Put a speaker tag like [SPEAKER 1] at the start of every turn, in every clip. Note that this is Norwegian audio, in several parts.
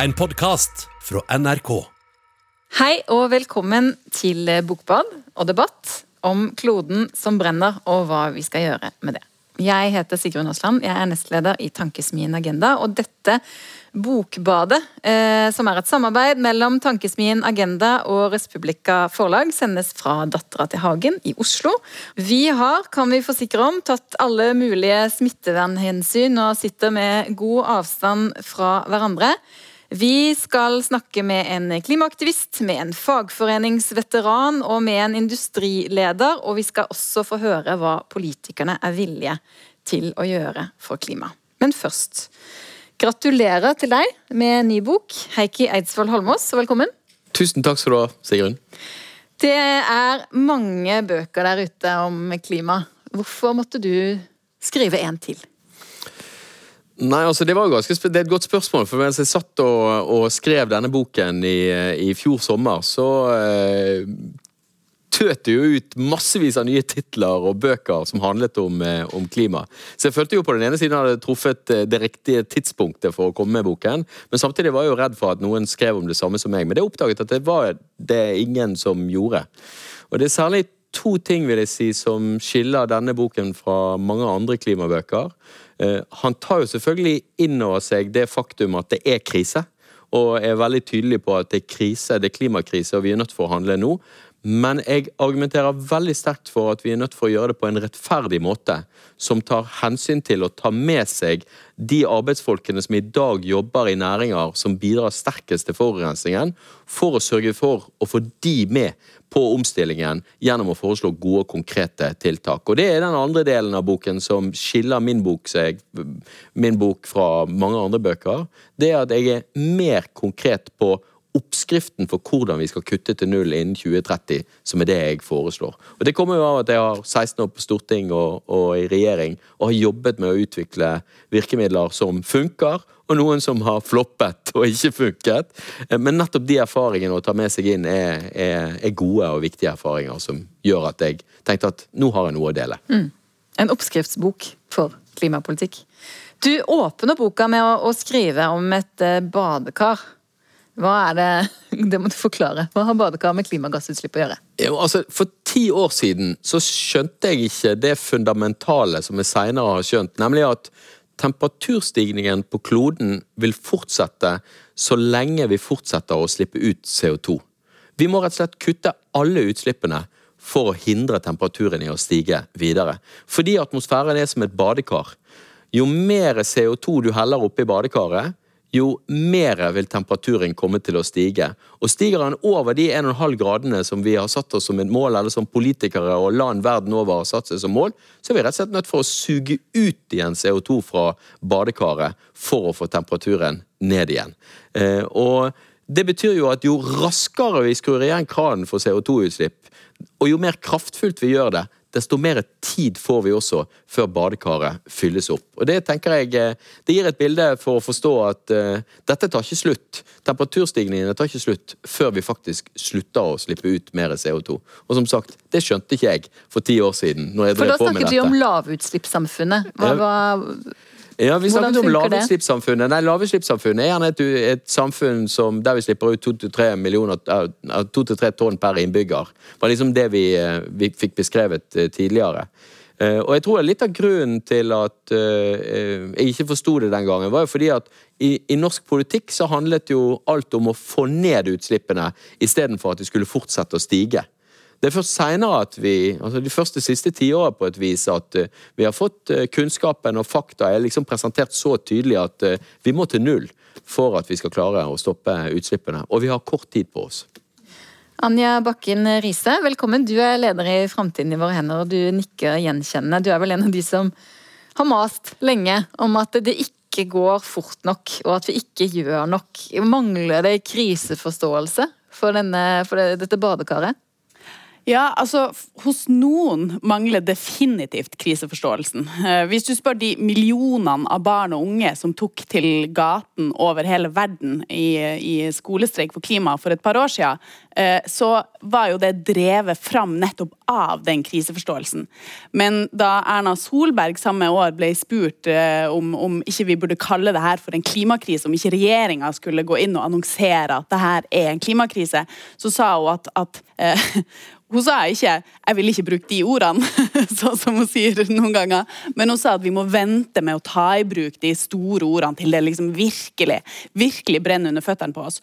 [SPEAKER 1] En podkast fra NRK.
[SPEAKER 2] Hei og velkommen til Bokbad og debatt om kloden som brenner, og hva vi skal gjøre med det. Jeg heter Sigrun Aasland, jeg er nestleder i Tankesmien Agenda. Og dette Bokbadet, eh, som er et samarbeid mellom Tankesmien Agenda og Respublika Forlag, sendes fra Dattera til Hagen i Oslo. Vi har, kan vi forsikre om, tatt alle mulige smittevernhensyn og sitter med god avstand fra hverandre. Vi skal snakke med en klimaaktivist, med en fagforeningsveteran og med en industrileder, og vi skal også få høre hva politikerne er villige til å gjøre for klima. Men først, gratulerer til deg med ny bok, Heikki Eidsvoll Holmås, velkommen.
[SPEAKER 3] Tusen takk skal du ha, Sigrun.
[SPEAKER 2] Det er mange bøker der ute om klima. Hvorfor måtte du skrive en til?
[SPEAKER 3] Nei, altså Det var ganske, det er et godt spørsmål. for Mens jeg satt og, og skrev denne boken i, i fjor sommer, så eh, tøt det jo ut massevis av nye titler og bøker som handlet om, eh, om, klima. Så jeg følte jo på den ene siden hadde truffet eh, det riktige tidspunktet for å komme med boken, men samtidig var jeg jo redd for at noen skrev om det samme som meg. Men det oppdaget at det var det ingen som gjorde. Og det er særlig to ting vil jeg si som skiller denne boken fra mange andre klimabøker. Eh, han tar jo selvfølgelig inn over seg det faktum at det er krise, og er veldig tydelig på at det er krise, det er klimakrise, og vi er nødt for å handle nå. Men jeg argumenterer veldig sterkt for at vi er nødt for å gjøre det på en rettferdig måte, som tar hensyn til å ta med seg de arbeidsfolkene som i dag jobber i næringer som bidrar sterkest til forurensningen, for å sørge for å få de med på omstillingen gjennom å foreslå gode, konkrete tiltak. Og Det er den andre delen av boken som skiller min bok, seg, min bok fra mange andre bøker. Det er at jeg er mer konkret på oppskriften for hvordan vi skal kutte til null innen 2030, som er det jeg foreslår. Og Det kommer jo av at jeg har 16 år på storting og, og, i regjering og har jobbet med å utvikle virkemidler som funker, og noen som har floppet og ikke funket. Men nettopp de erfaringene å ta med seg inn er, er, er gode og viktige erfaringer som gjør at jeg tenkte at nå har jeg noe å dele. Mm.
[SPEAKER 2] En oppskriftsbok for klimapolitikk. Du åpner boka med å, å skrive om et eh, badekar hva er det Det må du forklare. Hva har badekar med klimagassutslipp å gjøre?
[SPEAKER 3] Jo, altså, For ti år siden så skjønte jeg ikke det fundamentale som jeg seinere har skjønt, nemlig at temperaturstigningen på kloden vil fortsette så lenge vi fortsetter å slippe ut CO2. Vi må rett og slett kutte alle utslippene for å hindre temperaturen i å stige videre. Fordi atmosfæren er som et badekar. Jo mer CO2 du heller oppi badekaret, jo mer vil temperaturen komme til å stige. Og Stiger den over de 1,5 gradene som vi har satt oss som et mål, eller som politikere og land verden over har satt seg som mål, så er vi rett og slett nødt for å suge ut igjen CO2 fra badekaret for å få temperaturen ned igjen. Eh, og det betyr jo at jo raskere vi skrur igjen kranen for CO2-utslipp, og jo mer kraftfullt vi gjør det, desto mer tid får vi også før badekaret fylles opp. Og Det tenker jeg, eh, det gir et bilde for å forstå at uh, dette tar ikke slutt. Temperaturstigningene tar ikke slutt før vi faktisk slutter å slippe ut mer CO2. Og som sagt, det skjønte ikke jeg for ti år siden.
[SPEAKER 2] For da snakket vi om lavutslippssamfunnet. Hva var
[SPEAKER 3] ja, Vi snakket om lavutslippssamfunnet. Nei, Lavutslippssamfunnet er gjerne et, et, samfunn som, der vi slipper ut 2-3 tonn per innbygger. Det var liksom det vi, eh, vi fikk beskrevet eh, tidligere. Eh, og jeg tror litt av grunnen til at jeg ikke forsto det den gangen, var jo fordi at i, i, norsk politikk så handlet jo alt om å få ned utslippene istedenfor at de skulle fortsette å stige. Det er først seinere altså de første siste tiåra på et vis, at uh, vi har fått uh, kunnskapen og fakta er liksom presentert så tydelig at uh, vi må til null for at vi skal klare å stoppe utslippene. Og vi har kort tid på oss.
[SPEAKER 2] Anja Bakken Riise, velkommen. Du er leder i Framtiden i våre hender, og du nikker gjenkjennende. Du er vel en av de som har mast lenge om at det ikke går fort nok, og at vi ikke gjør nok. Mangler det kriseforståelse for, denne, for dette badekaret?
[SPEAKER 4] Ja, altså Hos noen mangler definitivt kriseforståelsen. Eh, hvis du spør de millionene av barn og unge som tok til gaten over hele verden i, i skolestreik for klima for et par år siden, eh, så var jo det drevet fram nettopp av den kriseforståelsen. Men da Erna Solberg samme år ble spurt eh, om, om ikke vi burde kalle det her for en klimakrise, om ikke regjeringa skulle gå inn og annonsere at det her er en klimakrise, så sa hun at, at hun sa ikke 'jeg vil ikke bruke de ordene', sånn som hun sier noen ganger, men hun sa at vi må vente med å ta i bruk de store ordene til det liksom virkelig, virkelig brenner under føttene på oss.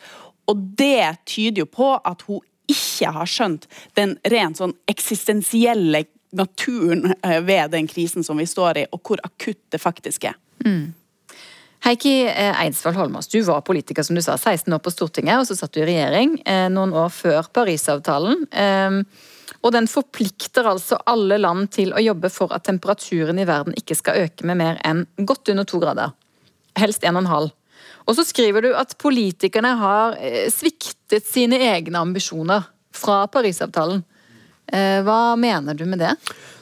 [SPEAKER 4] Og det tyder jo på at hun ikke har skjønt den rent sånn eksistensielle naturen eh, ved den krisen som vi står i, og hvor akutt det faktisk er. Mm.
[SPEAKER 2] Heikki eh, Eidsvoll Holmås, du var politiker som du sa, 16 år på Stortinget, og så satt du i regjering eh, noen år før Parisavtalen. Ehm, og den forplikter altså alle land til å jobbe for at temperaturen i verden ikke skal øke med mer enn godt under to grader. Helst en og en halv. Og så skriver du at politikerne har eh, sviktet sine egne ambisjoner fra Parisavtalen. Hva mener du med det?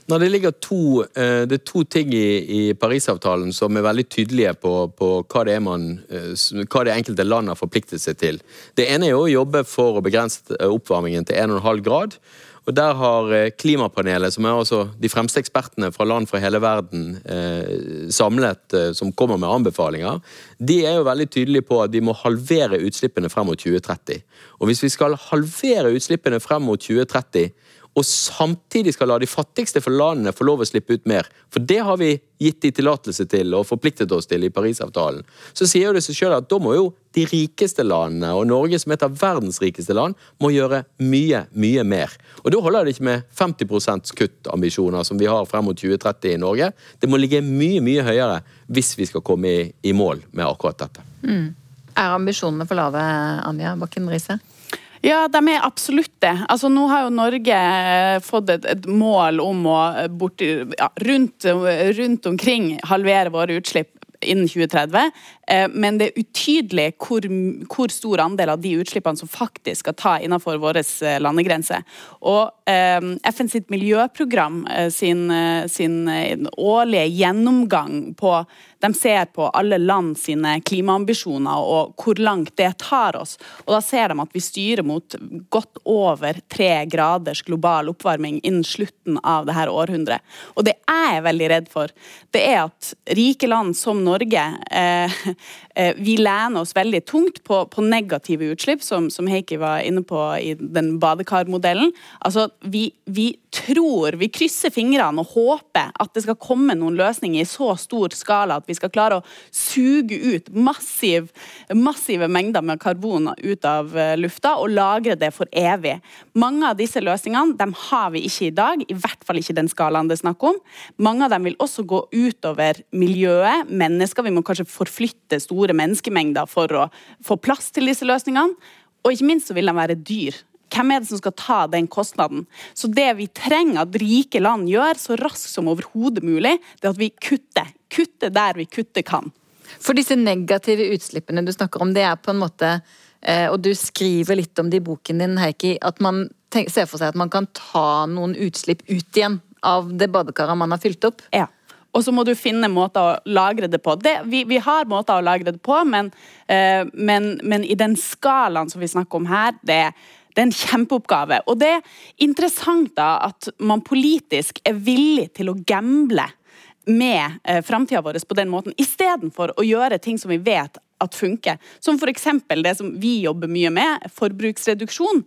[SPEAKER 3] Når det ligger to, eh, det er to ting i, i Parisavtalen som er veldig tydelige på, på hva, det man, eh, hva, det enkelte land har forpliktet seg til. Det ene er å jobbe for å begrense eh, oppvarmingen til 1,5 grad. Og Der har Klimapanelet, som er altså de fremste ekspertene fra land fra hele verden, samlet, som kommer med anbefalinger, de er jo veldig tydelige på at de må halvere utslippene frem mot 2030. Og Hvis vi skal halvere utslippene frem mot 2030, og samtidig skal la de fattigste for landene få lov å slippe ut mer. For det har vi gitt de tillatelse til og forpliktet oss til i Parisavtalen. Så sier det seg selv at da må jo de rikeste landene, og Norge som et av verdens rikeste land, må gjøre mye, mye mer. Og da holder det ikke med 50% kuttambisjoner som vi har frem mot 2030 i Norge. Det må ligge mye, mye høyere hvis vi skal komme i, i mål med akkurat dette.
[SPEAKER 2] Mm. Er ambisjonene for lave, Anja Bakken Riise?
[SPEAKER 4] Ja, de er absolutt det. Altså, nå har jo Norge eh, fått et, et mål om å eh, borti, ja, rundt, rundt omkring halvere våre utslipp innen 2030. Eh, men det er utydelig hvor, hvor, stor andel av de utslippene som faktisk skal ta innenfor våre landegrense. landegrenser. Og FNs FN sitt miljøprogram sin, sin årlige gjennomgang på de ser på alle land sine klimaambisjoner og hvor langt det tar oss. Og da ser de at vi styrer mot godt over tre graders global oppvarming innen slutten av dette århundret. Og det jeg er veldig redd for, det er at rike land som Norge eh, Eh, vi lener oss veldig tungt på, på negative utslipp, som, som, Heikki var inne på i den badekarmodellen. Altså, vi, vi, tror, vi krysser fingrene og håper at det skal komme noen løsninger i så stor skala at vi skal klare å suge ut massiv, massive mengder med karbon ut av eh, lufta og lagre det for evig. Mange av disse løsningene de har vi ikke i dag, i hvert fall ikke den skalaen det er snakk om. Mange av dem vil også gå utover miljøet, mennesker. Vi må kanskje forflytte store menneskemengder for å få plass til disse løsningene. Og ikke minst så vil de være dyr. Hvem er det som skal ta den kostnaden? Så det vi trenger at rike land gjør så raskt som overhodet mulig, det er at vi kutter. Kutter der vi kutter kan.
[SPEAKER 2] For disse negative utslippene du snakker om, det er på en måte eh, Og du skriver litt om det i boken din, Heikki, at man ser for seg at man kan ta noen utslipp ut igjen av det badekaret man har fylt opp.
[SPEAKER 4] Ja. Og så må du finne måter å lagre det på. Det, vi, vi, har måter å lagre det på, men, uh, men, men i den skalaen som vi snakker om her, det, det er en kjempeoppgave. Og det er interessant da at man politisk er villig til å gamble med eh, framtida vår på den måten, istedenfor å gjøre ting som vi vet at funker. Som f.eks. det som vi jobber mye med, forbruksreduksjon.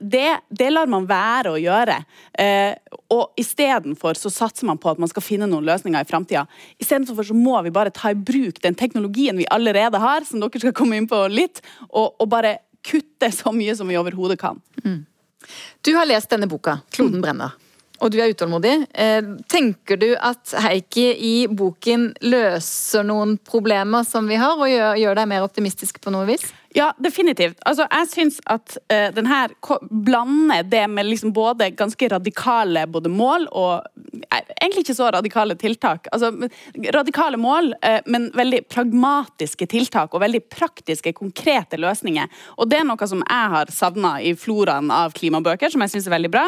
[SPEAKER 4] Det, det, lar man være å gjøre. Eh, og istedenfor så satser man på at man skal finne noen løsninger i framtida. Istedenfor så må vi bare ta i bruk den teknologien vi allerede har, som dere skal komme inn på litt, og, og bare kutte så mye som vi overhodet kan. Mm.
[SPEAKER 2] Du har lest denne boka, 'Kloden brenner' og du er utålmodig. Eh, tenker du at Heikki i boken løser noen problemer som vi har, og gjør, gjør deg mer optimistisk på noe vis?
[SPEAKER 4] Ja, definitivt. Altså, jeg syns at uh, den her blander det med liksom både ganske radikale både mål og uh, egentlig ikke så radikale tiltak. Altså, radikale mål, uh, men veldig pragmatiske tiltak og veldig praktiske, konkrete løsninger. Og det er noe som jeg har savna i floraen av klimabøker, som jeg syns er veldig bra.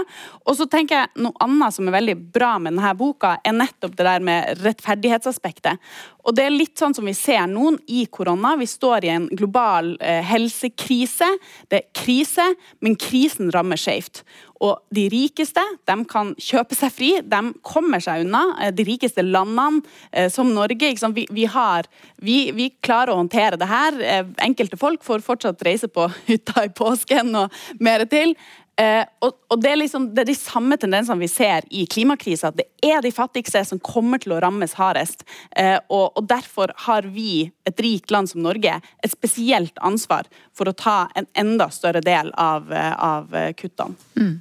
[SPEAKER 4] Og så tenker jeg noe annet som er veldig bra med denne boka, er nettopp det der med rettferdighetsaspektet. Og det er litt sånn som vi ser nå i korona. Vi står i en global eh, helsekrise. Det er krise, men krisen rammer skjevt. Og de rikeste de kan kjøpe seg fri, de kommer seg unna. Eh, de rikeste landene, eh, som Norge, vi, vi, har, vi, vi, klarer å håndtere det her. Eh, enkelte folk får fortsatt reise på hytta i påsken og mer til. Eh, og, og det, er liksom, det, er de samme tendensene vi ser i klimakrisa. Det er de fattigste som kommer til å rammes hardest. Eh, og, og, Derfor har vi, et rikt land som Norge, et spesielt ansvar for å ta en enda større del av, eh, av kuttene. Mm.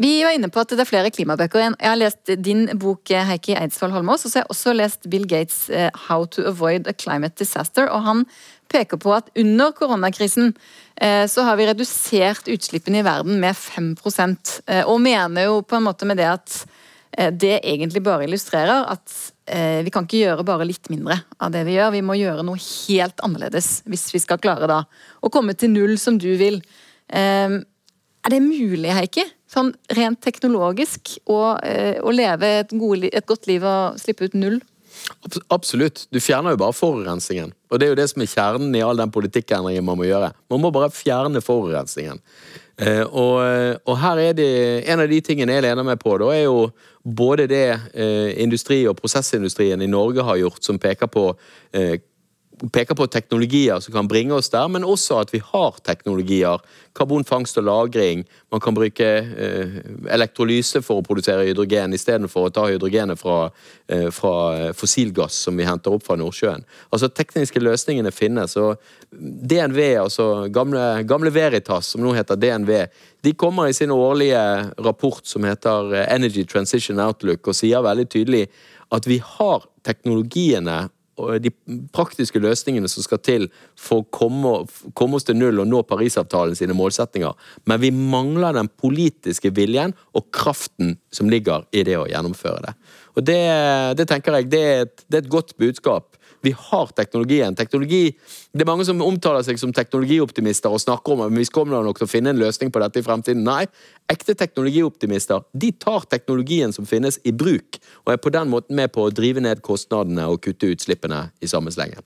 [SPEAKER 2] Vi var inne på at det er flere klimabøker. Jeg har lest din bok Heike Eidsvoll Holmås, og så har jeg også lest Bill Gates' 'How to Avoid a Climate Disaster'. og Han peker på at under koronakrisen så har vi redusert utslippene i verden med 5 eh, og mener jo på en måte med det at eh, det egentlig bare illustrerer at vi kan ikke gjøre bare litt mindre av det vi gjør. Vi må gjøre noe helt annerledes hvis vi skal klare da å komme til null som du vil. Er det mulig, Heikki, sånn rent teknologisk, å, å leve et, gode, et godt liv og slippe ut null?
[SPEAKER 3] Absolutt. Du fjerner jo bare forurensningen. Og det er jo det som er kjernen i all den politikkendringen man må gjøre. Man må bare fjerne forurensningen. Eh, og, og, her er det En av de tingene jeg lener meg på, da, er jo både det eh, industri- og prosessindustrien i Norge har gjort, som peker på eh, peker på teknologier som kan bringe oss der, men også at vi har teknologier. Karbonfangst og -lagring. Man kan bruke eh, elektrolyse for å produsere hydrogen istedenfor å ta hydrogenet fra, eh, fra, fossilgass som vi henter opp fra Nordsjøen. Altså Tekniske løsningene finnes. og DNV, altså gamle, gamle Veritas, som nå heter DNV, de kommer i sin årlige rapport som heter Energy Transition Outlook, og sier veldig tydelig at vi har teknologiene de praktiske løsningene som skal til for å komme, komme, oss til null og nå Parisavtalen sine målsetninger. Men vi mangler den politiske viljen og kraften som ligger i det å gjennomføre det. Og det, det tenker jeg, det er, et, det er et godt budskap vi har teknologien. Teknologi, Det er mange som omtaler seg som teknologioptimister og snakker om at vi kommer nok til å finne en løsning på dette i fremtiden. Nei, ekte teknologioptimister de tar teknologien som finnes, i bruk, og er på den måten med på å drive ned kostnadene og kutte utslippene i samme slengen.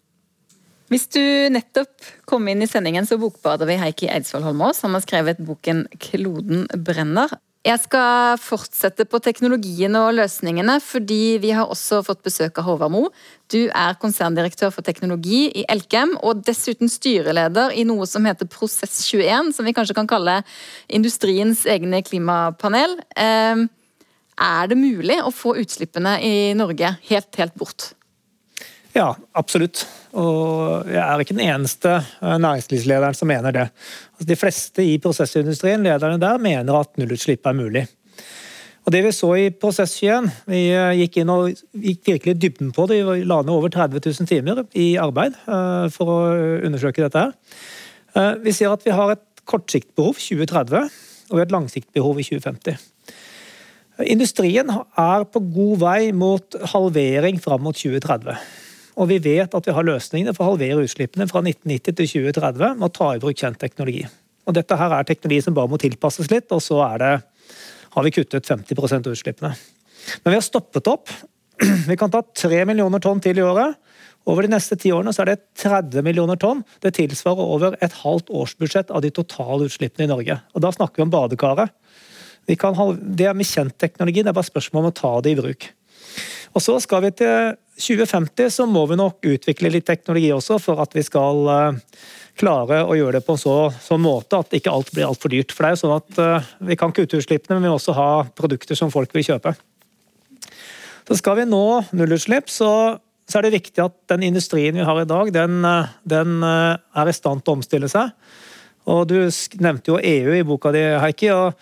[SPEAKER 2] Hvis du nettopp kom inn i sendingen, så bokbader vi Heikki Eidsvoll Holmås. Han har skrevet boken 'Kloden brenner'. Jeg skal fortsette på teknologien og løsningene, fordi vi har også fått besøk av Håvard Mo. Du er konserndirektør for teknologi i Elkem, og dessuten styreleder i noe som heter Prosess21, som vi kanskje kan kalle industriens egne klimapanel. Ehm, er det mulig å få utslippene i Norge helt, helt bort?
[SPEAKER 5] Ja, absolutt. Og jeg er ikke den eneste eh, næringslivslederen som mener det. Altså, de fleste i prosessindustrien, lederne der, mener at nullutslipp er mulig. Og Det vi så i prosess 21, vi eh, gikk inn og gikk virkelig dybden på det. Vi la ned over 30 000 timer i arbeid eh, for å undersøke dette. her. Vi ser at vi har et kortsiktbehov 2030 og et langsiktbehov i 2050. Industrien er på god vei mot halvering fram mot 2030. Og vi vet at vi har løsningene for å halvere utslippene fra 1990 til 2030 med å ta i bruk kjent teknologi. Og dette her er teknologi som bare må tilpasses litt, og så det, har vi kuttet 50 av utslippene. Men vi har stoppet opp. Vi kan ta 3 millioner tonn til i året. Over de neste ti årene er det 30 millioner tonn. Det tilsvarer over et halvt årsbudsjett av de totale utslippene i Norge. Og Da snakker vi om badekaret. Vi kan, det er med kjent teknologi, det er bare spørsmål om å ta det i bruk. Og så skal vi til 2050 så må vi nok utvikle litt teknologi også for at vi skal eh, klare å gjøre det på en så, sånn måte at ikke alt blir altfor dyrt. For det er jo sånn at uh, Vi kan kutte utslippene, men vi må også ha produkter som folk vil kjøpe. Så Skal vi nå nullutslipp, så, så er det viktig at den industrien vi har i dag, den, eh, den er i stand til å omstille seg. Og Du nevnte jo EU i boka di, Heikki. og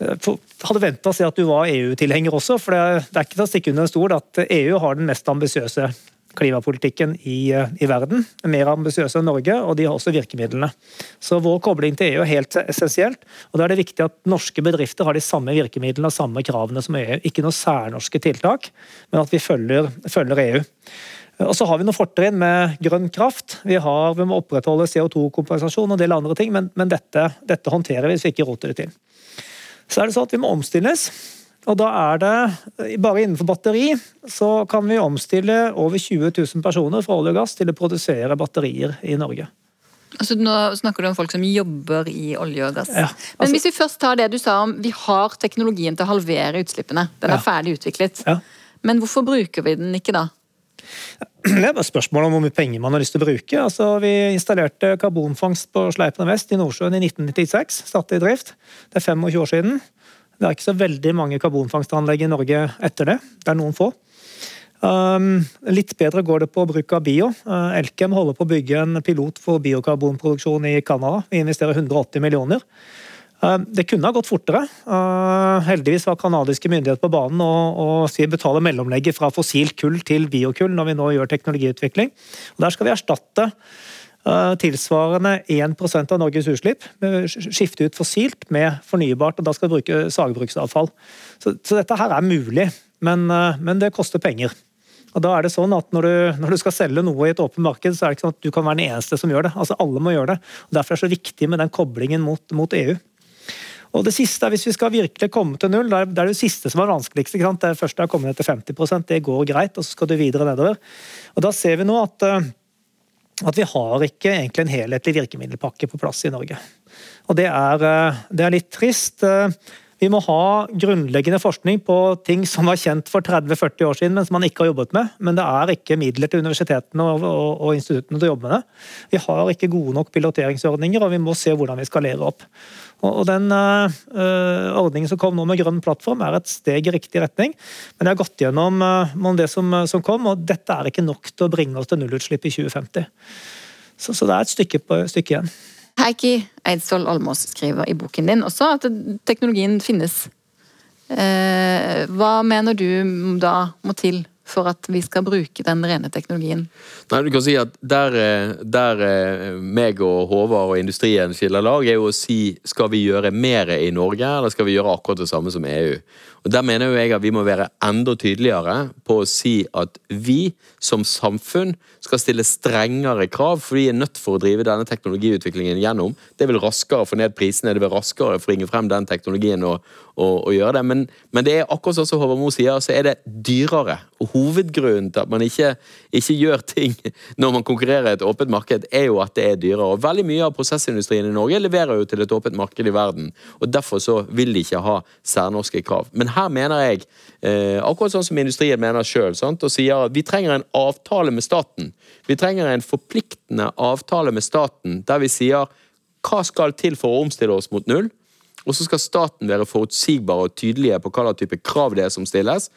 [SPEAKER 5] hadde venta å se at du var EU-tilhenger også. for det, er ikke til å stikke under en stol at EU har den mest ambisiøse klimapolitikken i, i verden. Mer ambisiøse enn Norge, og de har også virkemidlene. Så vår kobling til EU er helt essensielt. Og da er det viktig at norske bedrifter har de samme virkemidlene og samme kravene som EU. Ikke noen særnorske tiltak, men at vi følger, følger EU. Og så har vi noen fortrinn med grønn kraft. Vi, har, vi må opprettholde CO2-kompensasjon og en del andre ting, men, men dette, dette, håndterer vi hvis vi ikke roter det til. Så er det sånn at vi må omstilles. Og da er det, Bare innenfor batteri så kan vi omstille over 20 000 personer fra olje og gass til å produsere batterier i Norge.
[SPEAKER 2] Altså, nå snakker du om folk som jobber i olje og gass.
[SPEAKER 5] Ja, altså,
[SPEAKER 2] Men hvis vi først tar det du sa om vi har teknologien til å halvere utslippene. Den er
[SPEAKER 5] Ja.
[SPEAKER 2] ferdig utviklet.
[SPEAKER 5] Ja.
[SPEAKER 2] Men hvorfor bruker vi den ikke da?
[SPEAKER 5] Det er bare spørsmål om hvor mye penger man har lyst til å bruke. Altså, vi installerte karbonfangst på Sleipner Vest i Nordsjøen i 1996. Satte i drift. Det er 25 år siden. Det er ikke så veldig mange karbonfangstanlegg i Norge etter det. Det er noen få. Um, litt bedre går det på bruk av bio. Uh, Elkem holder på å bygge en pilot for biokarbonproduksjon i Canada. Vi investerer 180 millioner. Uh, det kunne ha gått fortere. Uh, heldigvis var canadiske myndigheter på banen og, og betaler betale mellomlegget fra fossilt kull til biokull når vi nå gjør teknologiutvikling. Og der skal vi erstatte uh, tilsvarende 1% av Norges utslipp. Skifte ut fossilt med fornybart, og da skal vi bruke sagbruksavfall. Så, så dette her er mulig, men, men det koster penger. Og da er det sånn at når du, når du skal selge noe i et åpent marked, så er det ikke sånn at du kan være den eneste som gjør det. Altså Alle må gjøre det. og Derfor er det så viktig med den koblingen mot, mot EU. Og det siste Hvis vi skal virkelig komme til null, det er det siste som er vanskeligst. ikke sant? Det første er å komme ned til 50% det går greit, og så skal du videre nedover. Og Da ser vi nå at, eh, at vi har ikke egentlig en helhetlig virkemiddelpakke på plass i Norge. Og det er, eh, det er litt trist. Vi må ha grunnleggende forskning på ting som var kjent for 30-40 år siden, men som man ikke har jobbet med. Men det er ikke midler til universitetene og, og, og instituttene til å jobbe med det. Vi har ikke gode nok piloteringsordninger, og vi må se hvordan vi skalerer opp. Og og den øh, ordningen som kom nå med grønn plattform, er et steg i riktig retning. Men jeg har gått gjennom øh, det som, som kom, og dette er ikke nok til å bringe oss til nullutslipp i 2050. Så, så det er et stykke, på, stykke igjen.
[SPEAKER 2] Heikki Eidsvoll Almås skriver i boken din også at teknologien finnes. Eh, hva mener du da må til for at vi skal bruke den rene teknologien?
[SPEAKER 3] Nei, du kan si at Der, eh, der eh, meg og Håvard og industrien skiller lag, er jo å si skal vi gjøre mer i Norge, eller skal vi gjøre akkurat det samme som EU? Og Der mener jo jeg at vi må være enda tydeligere på å si at vi som samfunn skal stille strengere krav, for vi er nødt for å drive denne teknologiutviklingen gjennom. Det vil raskere få ned prisene, det vil raskere bringe frem den teknologien og, og, og gjøre det. Men, men det er akkurat sånn som Håvard Moe sier, så er det dyrere. Og hovedgrunnen til at man ikke, ikke gjør ting når man konkurrerer i et åpent marked, er jo at det er dyrere. Og veldig mye av prosessindustrien i Norge leverer jo til et åpent marked i verden. Og derfor så vil de ikke ha særnorske krav. Men her mener jeg, eh, akkurat sånn som industrien mener sjøl, og sier at vi trenger en avtale med staten. Vi trenger en forpliktende avtale med staten der vi sier hva skal til for å omstille oss mot null? Og så skal staten være forutsigbar og tydelige på hva slags type krav det er som stilles.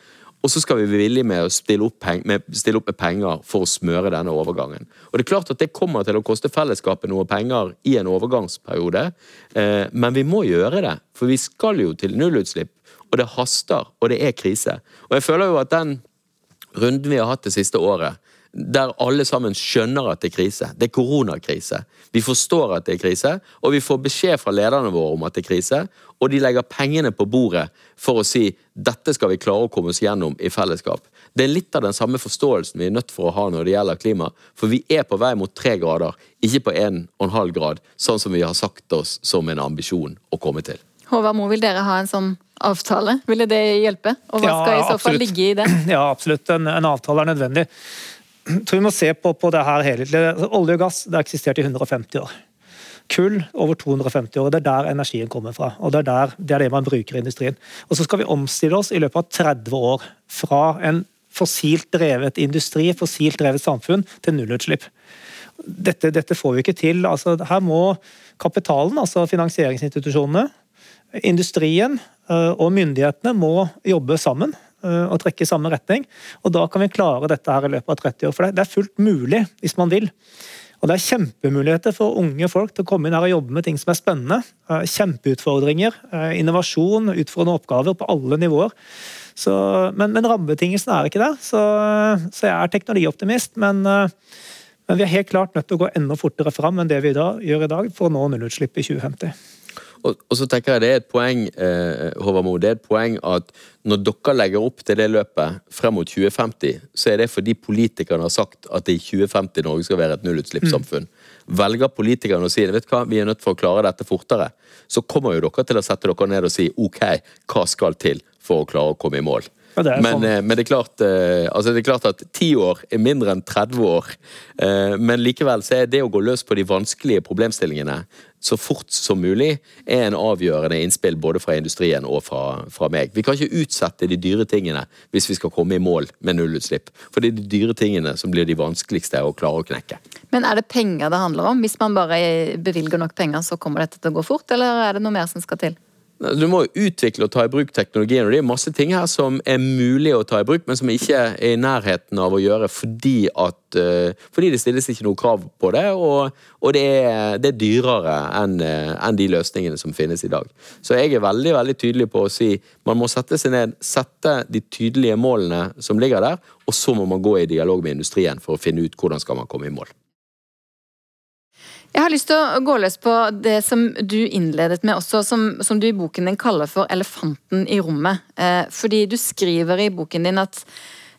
[SPEAKER 3] Og så skal vi være villige med å stille opp, med, stille opp med penger for å smøre denne overgangen. Og det er klart at det kommer til å koste fellesskapet noe penger i en overgangsperiode, eh, men vi må gjøre det. For vi skal jo til nullutslipp, og det haster, og det er krise. Og jeg føler jo at den runden vi har hatt det siste året, der alle sammen skjønner at det er krise. Det er koronakrise. Vi forstår at det er krise, og vi får beskjed fra lederne våre om at det er krise, og de legger pengene på bordet for å si dette skal vi klare å komme oss gjennom i fellesskap. Det er litt av den samme forståelsen vi er nødt for å ha når det gjelder klima, for vi er på vei mot tre grader, ikke på en og en halv grad, sånn som vi har sagt oss som en ambisjon å komme til.
[SPEAKER 2] Håvard Moe, vil dere ha en sånn avtale? Ville det hjelpe? Og hva
[SPEAKER 5] Ja,
[SPEAKER 2] skal i så fall
[SPEAKER 5] absolutt.
[SPEAKER 2] ligge i det?
[SPEAKER 5] Ja, absolutt. En, en avtale er nødvendig. Jeg tror vi må se på, på det her helhetlig. Altså, Olje og gass det har eksistert i 150 år. Kull over 250 år. Det er der energien kommer fra. og Det er, der, det, er det man bruker i industrien. Og Så skal vi omstille oss i løpet av 30 år fra en fossilt drevet industri, fossilt drevet samfunn, til nullutslipp. Dette, dette får vi ikke til. Altså, her må kapitalen, altså finansieringsinstitusjonene, industrien øh, og myndighetene må jobbe sammen øh, og trekke i samme retning. Og da kan vi klare dette her i løpet av 30 år. For det er fullt mulig hvis man vil. Og Det er kjempemuligheter for unge folk til å komme inn her og jobbe med ting som er spennende. Eh, kjempeutfordringer, eh, innovasjon, utfordrende oppgaver på alle nivåer. Så, men, men rammebetingelsene er ikke der. Så, så, jeg er teknologioptimist. Men, men, vi er helt klart nødt til å gå enda fortere fram enn det vi da, gjør i dag for å nå nullutslipp i 2050.
[SPEAKER 3] Og, og, så tenker jeg Det er et poeng eh, Håvard Moe, det er et poeng at når dere legger opp til det løpet frem mot 2050, så er det fordi politikerne har sagt at det i 2050 Norge skal være et nullutslippssamfunn. Mm. Velger politikerne å si vet hva, vi er nødt for å klare dette fortere, så kommer jo dere til å sette dere ned og si ok, hva skal til for å klare å komme i mål. Ja, det men. Eh, men, det, er klart, eh, altså det er klart at ti år er mindre enn 30 år. Eh, men likevel så er det å gå løs på de vanskelige problemstillingene så fort som mulig, er en avgjørende innspill både fra industrien og fra, fra, meg. Vi kan ikke utsette de dyre tingene hvis vi skal komme i mål med nullutslipp. For det er de dyre tingene som blir de vanskeligste å klare å knekke.
[SPEAKER 2] Men er det penger det handler om? Hvis man bare bevilger nok penger, så kommer dette til å gå fort, eller er det noe mer som skal til?
[SPEAKER 3] Du må jo utvikle og ta i bruk teknologien, og det er masse ting her som er mulig å ta i bruk, men som ikke er i nærheten av å gjøre fordi at uh, Fordi det stilles ikke noe krav på det, og, og det, er, det, er, dyrere enn uh, en de løsningene som finnes i dag. Så jeg er veldig veldig tydelig på å si man må sette seg ned, sette de tydelige målene som ligger der, og så må man gå i dialog med industrien for å finne ut hvordan skal man komme i mål.
[SPEAKER 2] Jeg har lyst til å gå løs på det som du innledet med også, som, som du i boken din kaller for 'elefanten i rommet'. Eh, fordi du skriver i boken din at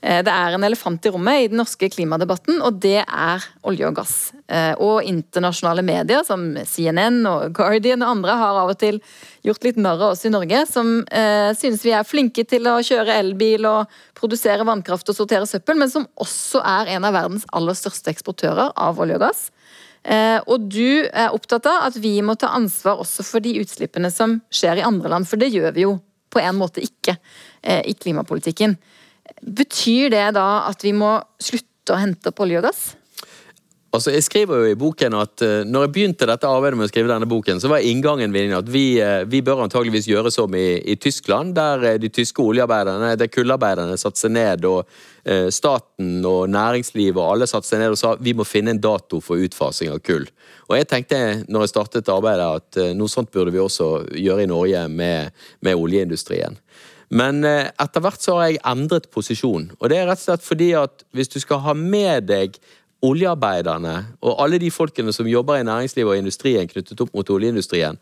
[SPEAKER 2] eh, det er en elefant i rommet i den norske klimadebatten, og det er olje og gass. Eh, og internasjonale medier som CNN og Guardian og andre har av og til gjort litt narr av oss i Norge, som eh, synes vi er flinke til å kjøre elbil og produsere vannkraft og sortere søppel, men som også er en av verdens aller største eksportører av olje og gass. Eh, og du er opptatt av at vi må ta ansvar også for de utslippene som skjer i andre land, for det gjør vi jo på en måte ikke eh, i klimapolitikken. Betyr det da at vi må slutte å hente opp olje og gass?
[SPEAKER 3] Altså, jeg skriver jo i boken at uh, når jeg begynte dette arbeidet med å skrive denne boken, så var inngangen min at vi, uh, vi bør antageligvis gjøre som i, i Tyskland, der uh, de tyske oljearbeiderne, der kullarbeiderne satte seg ned, og staten og næringslivet og alle satte seg ned og sa vi må finne en dato for utfasing av kull. Og jeg tenkte når jeg startet arbeidet at noe sånt burde vi også gjøre i Norge med, med oljeindustrien. Men etter hvert så har jeg endret posisjon. Og det er rett og slett fordi at hvis du skal ha med deg oljearbeiderne og alle de folkene som jobber i næringslivet og industrien knyttet opp mot oljeindustrien,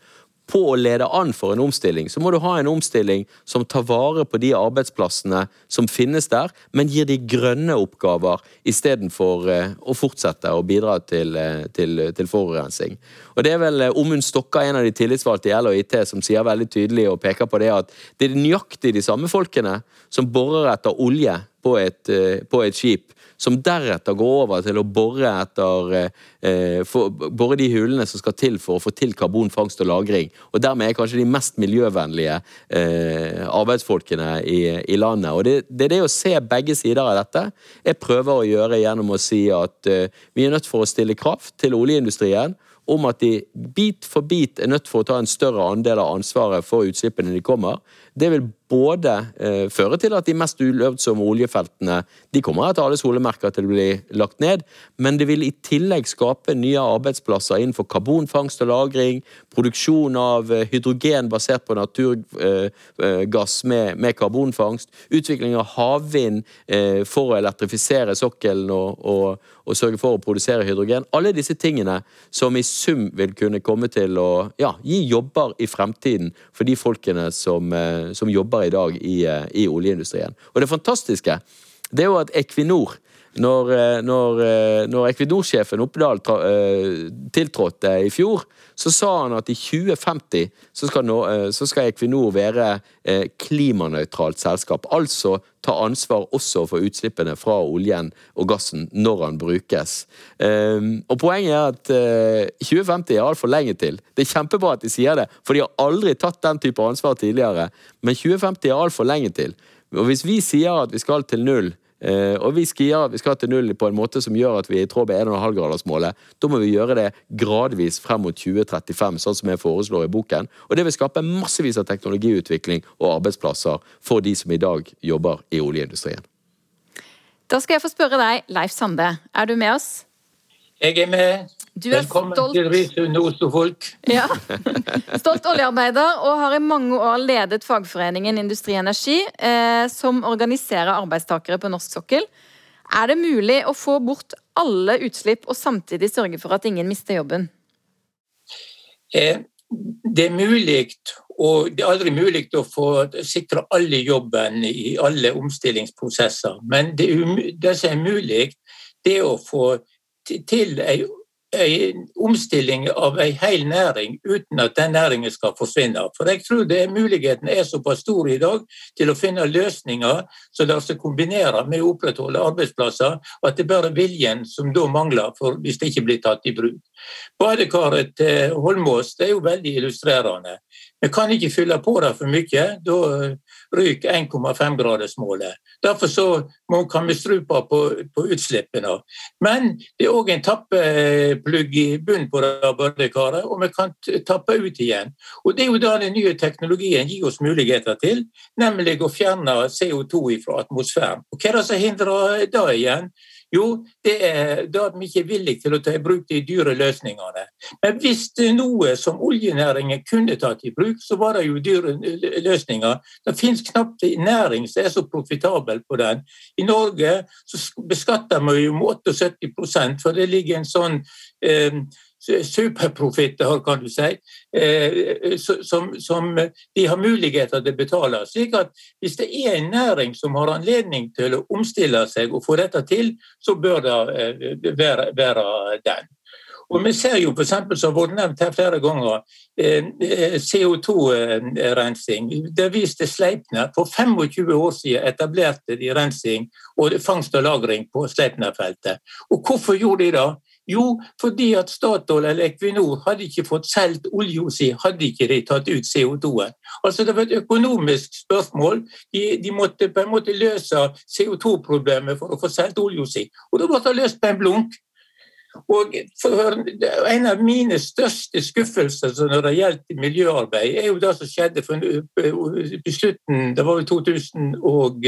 [SPEAKER 3] på å lede an for en omstilling, så må du ha en omstilling som tar vare på de arbeidsplassene som finnes der, men gir de grønne oppgaver istedenfor uh, å fortsette å bidra til, uh, til, til, forurensning. Og Det er vel uh, Omund Stokka, en av de tillitsvalgte i LHIT, som sier veldig tydelig og peker på det at det er nøyaktig de samme folkene som borer etter olje på et, på et skip, som deretter går over til å bore etter eh, for, bore de hulene som skal til for å få til karbonfangst og -lagring. Og dermed er kanskje de mest miljøvennlige eh, arbeidsfolkene i, i, landet. Og det, det, er det å se begge sider av dette jeg prøver å gjøre gjennom å si at eh, vi er nødt for å stille kraft til oljeindustrien om at de bit for bit er nødt for å ta en større andel av ansvaret for utslippene de kommer. Det vil både eh, føre til at de mest ulønnsomme oljefeltene de kommer etter alle solemerker til å bli lagt ned, men det vil i tillegg skape nye arbeidsplasser innenfor karbonfangst og -lagring, produksjon av eh, hydrogen basert på naturgass eh, med, med karbonfangst, utvikling av havvind eh, for å elektrifisere sokkelen og, og, og, sørge for å produsere hydrogen. Alle disse tingene som i sum vil kunne komme til å ja, gi jobber i fremtiden for de folkene som, eh, som jobber jobber i dag i, eh, i oljeindustrien. Og det fantastiske det er jo at Equinor når, eh, når, eh, når Equinor-sjefen Oppdal tiltrådte i fjor, så sa han at i 2050 så skal, nå, så skal Equinor være klimanøytralt selskap. Altså ta ansvar også for utslippene fra oljen og gassen når den brukes. Og Poenget er at 2050 er altfor lenge til. Det er kjempebra at de sier det, for de har aldri tatt den type ansvar tidligere. Men 2050 er altfor lenge til. Og Hvis vi sier at vi skal til null, Eh, og vi at vi skal til null på en måte som gjør at vi er i tråd med 1,5-gradersmålet. Da må vi gjøre det gradvis frem mot 2035, sånn som jeg foreslår i boken. Og det vil skape massevis av teknologiutvikling og arbeidsplasser for de som i dag jobber i oljeindustrien.
[SPEAKER 2] Da skal jeg få spørre deg, Leif Sande. Er du med oss?
[SPEAKER 6] Jeg er med.
[SPEAKER 2] Du er
[SPEAKER 6] Velkommen
[SPEAKER 2] stolt,
[SPEAKER 6] til Risund Oslo-folk.
[SPEAKER 2] ja. stolt oljearbeider og har i mange år ledet fagforeningen Industri Energi, eh, som organiserer arbeidstakere på norsk sokkel. Er det mulig å få bort alle utslipp og samtidig sørge for at ingen mister jobben?
[SPEAKER 6] Eh, Det er mulig, og det er aldri mulig å få sikre alle jobben i alle omstillingsprosesser. Men det, det som er mulig, det er å få til til en omstilling av en hel næring uten at den næringen skal forsvinne. For jeg tror det muligheten er såpass stor i dag til å finne løsninger som lar seg kombinere med å opprettholde arbeidsplasser, og at det bare er viljen som da mangler hvis det ikke blir tatt i bruk. Badekaret til Holmås det er jo veldig illustrerende. Vi kan ikke fylle på det for mye, da ryker 1,5-gradersmålet. Derfor så må, kan vi strupe på, på utslippene. Men det er òg en tappeplugg i bunnen på det badekaret, og vi kan tappe ut igjen. Og Det er jo da den nye teknologien gir oss muligheter til, nemlig å fjerne CO2 fra atmosfæren. Og Hva er det som hindrer det igjen? Jo, det er da de ikke er villige til å ta i bruk de dyre løsningene. Men hvis det er noe som oljenæringen kunne tatt i bruk, så var det jo dyre løsninger. Det finnes knapt en næring som er så profitabel på den. I Norge så beskatter vi jo med 78% for det ligger en sånn eh, superprofitt der, kan du si, eh, som, som de har muligheter til å betale. Slik at hvis det er en næring som har anledning til å omstille seg og få dette til, så bør det eh, være, være den. Og Vi ser jo f.eks. som har vært nevnt her flere ganger, eh, eh, CO2-rensing. Det viste Sleipner. For 25 år siden etablerte de rensing og fangst og lagring på Sleipner-feltet. Og Hvorfor gjorde de det? Jo, fordi at Statoil eller Equinor hadde ikke fått solgt olja si, hadde ikke de tatt ut CO2-en. Altså Det var et økonomisk spørsmål. De, de måtte på en måte løse CO2-problemet for å få solgt olja si. Og da ble det løst på en blunk. Og En av mine største skuffelser når det gjelder miljøarbeid, er jo det som skjedde for, i slutten Det var jo 2000 og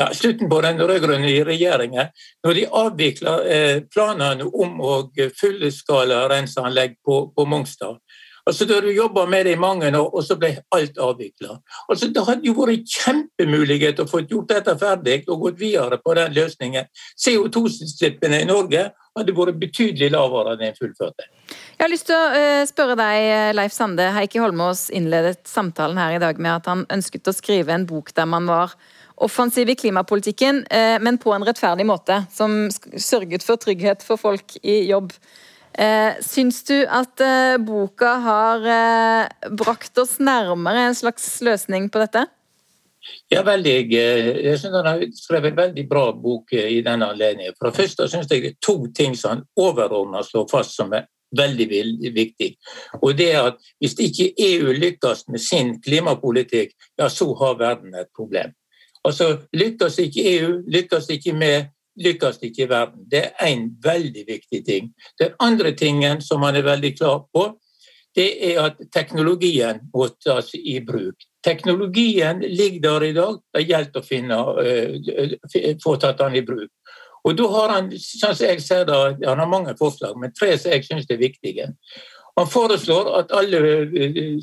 [SPEAKER 6] ja, slutten på den rød-grønne regjeringen, når de avvikla eh, planene om å fullskala renseanlegg på, på Mongstad. Altså, Da du jobba med det i mange år, og så ble alt avvikla. Altså, det hadde jo vært kjempemulighet å få gjort dette ferdig og gått videre på den løsningen. CO2-utslippene i Norge hadde vært betydelig lavere enn en fullførte.
[SPEAKER 2] Jeg har lyst til å eh, spørre deg, Leif Sande. Heikki Holmås innledet samtalen her i dag med at han ønsket å skrive en bok der man var offensiv i klimapolitikken, eh, men på en rettferdig måte. Som sørget for trygghet for folk i jobb. Eh, Syns du at eh, boka har brakt oss nærmere en slags løsning på dette?
[SPEAKER 6] Ja, veldig. Jeg synes Han har skrevet en veldig bra bok i denne anledningen. For det første synes jeg det er to ting som han overordnet slår fast som er veldig viktig. Og det er at Hvis ikke EU lykkes med sin klimapolitikk, ja, så har verden et problem. Altså, Lykkes ikke EU, lykkes ikke med lykkes ikke verden. Det er en veldig viktig ting. Den andre tingen som han er veldig klar på, det er at teknologien må tas i bruk. Teknologien ligger der i dag, det gjelder å finne, eh, få tatt den i bruk. Og da har han, sånn som jeg ser det, han har mange forslag, men tre som jeg syns er viktige. Han foreslår at alle eh,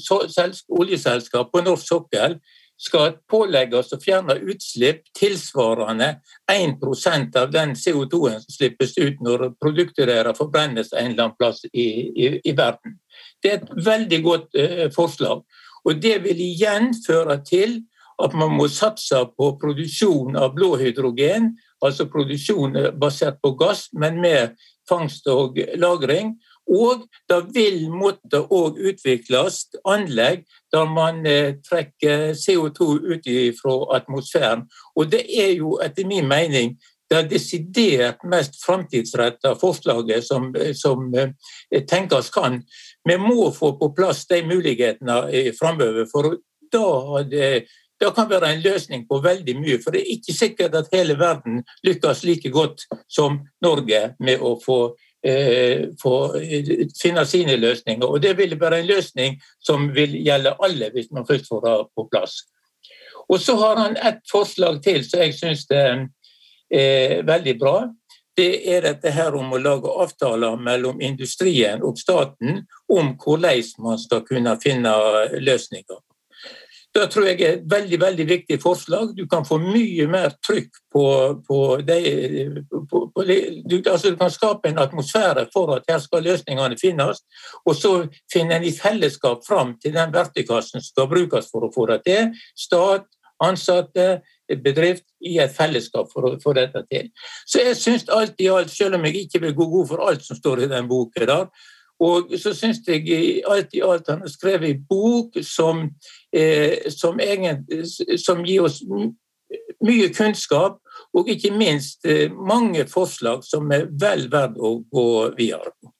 [SPEAKER 6] oljeselskap på norsk sokkel skal pålegges å fjerne utslipp tilsvarende 1% av den CO2-en som slippes ut når produkter deres forbrennes en eller annen plass i, i, i verden. Det er et veldig godt eh, forslag. Og det vil igjen føre til at man må satse på produksjon av blå hydrogen, altså produksjon eh, basert på gass, men med fangst og lagring. Og det vil måtte òg utvikles anlegg der man eh, trekker CO2 ut fra atmosfæren. Og det er jo etter min mening det desidert mest framtidsretta forslaget som, som eh, tenkes kan. Vi må få på plass de mulighetene eh, framover, for da det, det kan være en løsning på veldig mye. For det er ikke sikkert at hele verden lykkes like godt som Norge med å få, eh, få eh, finne sine løsninger. Og det vil være en løsning som vil gjelde alle, hvis man først får det på plass. Og så har han et forslag til som jeg syns er veldig bra. det er dette her om å lage avtaler mellom industrien og staten om hvordan man skal kunne finne løsninger. Det tror jeg er et veldig veldig viktig forslag. Du kan få mye mer trykk på, på, det på, på du, altså du, kan skape en atmosfære for at her skal løsningene finnes. Og så finner en i fellesskap fram til den verktøykassen som skal brukes for å få det til. Stat, ansatte, bedrift i et fellesskap for å få dette til. Så jeg syns alt i alt, selv om jeg ikke vil gå god for alt som står i den der, og så syns jeg alt i alt han har skrevet en bok som, som, egen, som, gir oss mye kunnskap, og ikke minst eh, mange forslag som er vel verdt å gå videre på.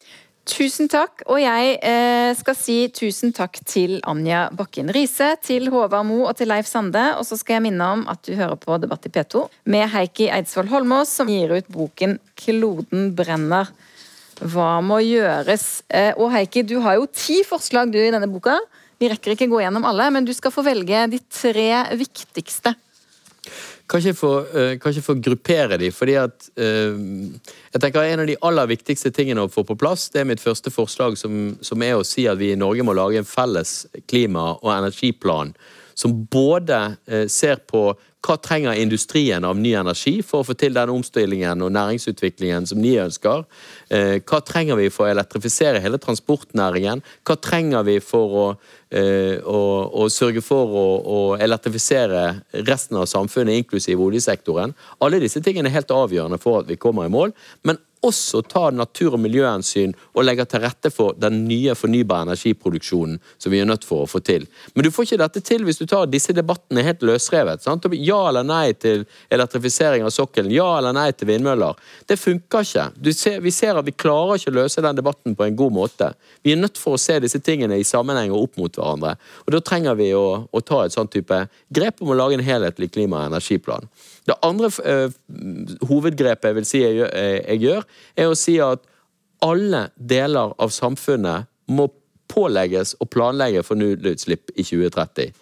[SPEAKER 2] Tusen takk, og jeg eh, skal si tusen takk til Anja Bakken Riise, til Håvard Mo og til Leif Sande. Og så skal jeg minne om at du hører på Debatt i P2 med Heikki Eidsvoll Holmås, som gir ut boken 'Kloden brenner'. Hva må gjøres? Eh, og Heikki, du har jo ti forslag du i denne boka. Vi rekker ikke gå gjennom alle, men du skal få velge de tre viktigste.
[SPEAKER 3] Få, uh, kanskje få gruppere de, fordi at uh, jeg tenker En av de aller viktigste tingene å få på plass, det er mitt første forslag, som, som er å si at vi i Norge må lage en felles klima- og energiplan som både uh, ser på hva trenger industrien av ny energi for å få til den omstillingen og næringsutviklingen som de ønsker? Eh, hva trenger vi for å elektrifisere hele transportnæringen? Hva trenger vi for å, eh, å, å sørge for å, å, elektrifisere resten av samfunnet, inklusiv oljesektoren? Alle disse tingene er helt avgjørende for at vi kommer i mål. men også tar natur- og miljøhensyn og legger til rette for den nye fornybare energiproduksjonen som vi er nødt for å få til. Men du får ikke dette til hvis du tar disse debattene helt løsrevet. Sant? Ja eller nei til elektrifisering av sokkelen, ja eller nei til vindmøller. Det funker ikke. Ser, vi ser at vi klarer ikke å løse den debatten på en god måte. Vi er nødt for å se disse tingene i sammenheng og opp mot hverandre. Og Da trenger vi å, å ta et sånn type grep om å lage en helhetlig klima- og energiplan. Det andre eh, hovedgrepet jeg vil si jeg, jeg, jeg gjør, er å si at alle deler av samfunnet må pålegges å planlegge for nullutslipp i 2030.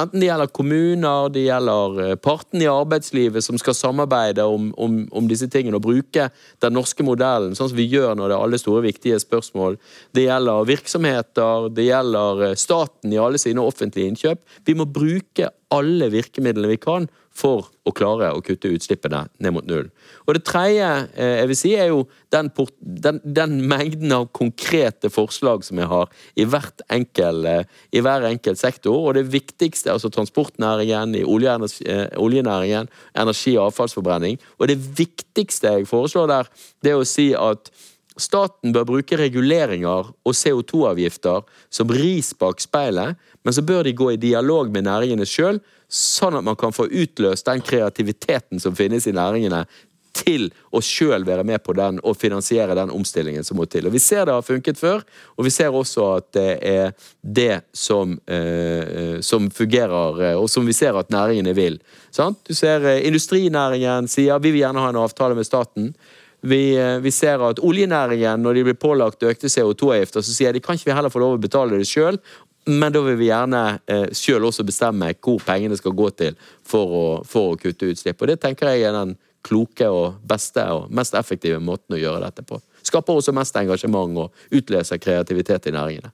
[SPEAKER 3] Enten det gjelder kommuner, det gjelder eh, partene i arbeidslivet som skal samarbeide om, om, om, disse tingene og bruke den norske modellen, sånn som vi gjør når det er alle store, viktige spørsmål. Det gjelder virksomheter, det gjelder eh, staten i alle sine offentlige innkjøp. Vi må bruke alle virkemidlene vi kan for å klare å kutte utslippene ned mot null. Og Det tredje eh, jeg vil si er jo den, den, den, mengden av konkrete forslag som jeg har i, enkel, eh, i hver enkelt sektor. Og det viktigste, altså transportnæringen, i eh, oljenæringen, energi- og avfallsforbrenning. Og det viktigste jeg foreslår der, det er å si at Staten bør bruke reguleringer og CO2-avgifter som ris bak speilet, men så bør de gå i dialog med næringene sjøl, sånn at man kan få utløst den kreativiteten som finnes i næringene, til å sjøl være med på den og finansiere den omstillingen som må til. Og Vi ser det har funket før, og vi ser også at det er det som, eh, som fungerer, eh, og som vi ser at næringene vil. Sant? Du ser eh, Industrinæringen sier vi vil gjerne ha en avtale med staten. Vi, eh, vi, ser at oljenæringen, når de blir pålagt økte CO2-avgifter, så sier de kan ikke vi heller få lov å betale det sjøl, men da vil vi gjerne eh, sjøl også bestemme hvor pengene skal gå til for å, for å, kutte utslipp. Og Det tenker jeg er den kloke og beste og mest effektive måten å gjøre dette på. Skaper også mest engasjement og utløser kreativitet i næringene.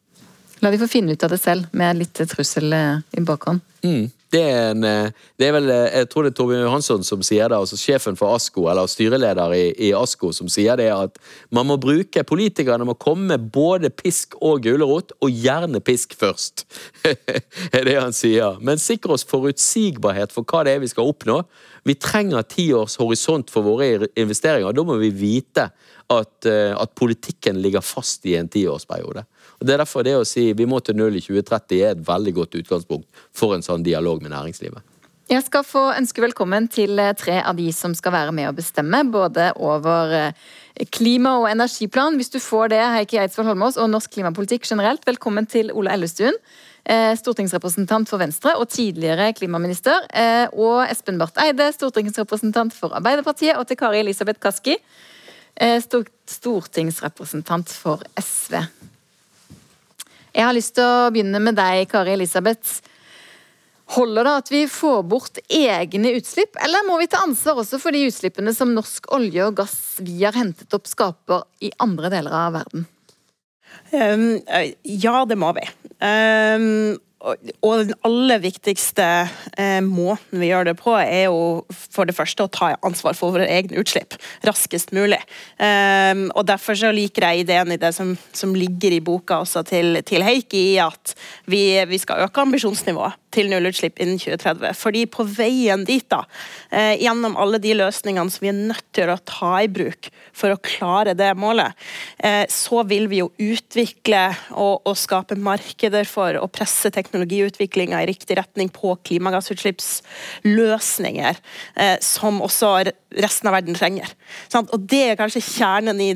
[SPEAKER 2] La de få finne ut av det selv, med litt trussel eh, i bakhånd.
[SPEAKER 3] Mm. Det er, en, eh, det er vel, eh, Jeg tror det er Torbjørn Johansson som sier det, altså sjefen for ASKO, eller styreleder i, i ASKO, som sier det at man må bruke Politikerne må komme med både pisk og gulrot, og gjerne pisk først. er det han sier. Men sikre oss forutsigbarhet for hva det er vi skal oppnå. Vi trenger ti års horisont for våre investeringer. Da må vi vite at, at politikken ligger fast i en tiårsperiode. Og Det er derfor det å si vi må til null i 2030 er et veldig godt utgangspunkt for en sånn dialog med næringslivet.
[SPEAKER 2] Jeg skal få ønske velkommen til eh, tre av de som skal være med å bestemme, både over eh, klima- og energiplan, hvis du får det, Heikki Eidsvoll Holmås, og norsk klimapolitikk generelt. Velkommen til Ola Ellestuen, eh, stortingsrepresentant for Venstre og tidligere klimaminister. Og Espen Barth Eide, stortingsrepresentant for Arbeiderpartiet, og til Kari Elisabeth Kaski, stortingsrepresentant for SV. Jeg har lyst til å begynne med deg, Kari Elisabeth. Holder det at vi får bort egne utslipp, eller må vi ta ansvar også for de utslippene som norsk olje og gass vi har hentet opp, skaper i andre deler av verden?
[SPEAKER 7] Um, ja, det må vi. Um, og den aller viktigste eh, måten vi gjør det på, er jo for det første å ta ansvar for våre egne utslipp raskest mulig. Um, og Derfor så liker jeg ideen i det som, som ligger i boka også til, til Heikki, at vi, vi skal øke ambisjonsnivået til nullutslipp innen 2030. Fordi på veien dit, da, eh, gjennom alle de løsningene som vi er nødt til å ta i bruk for å klare det målet, eh, så vil vi jo utvikle og, og skape markeder for å presse teknologiutviklinga i riktig retning på klimagassutslippsløsninger, eh, som også resten av verden trenger. Og det er kanskje kjernen i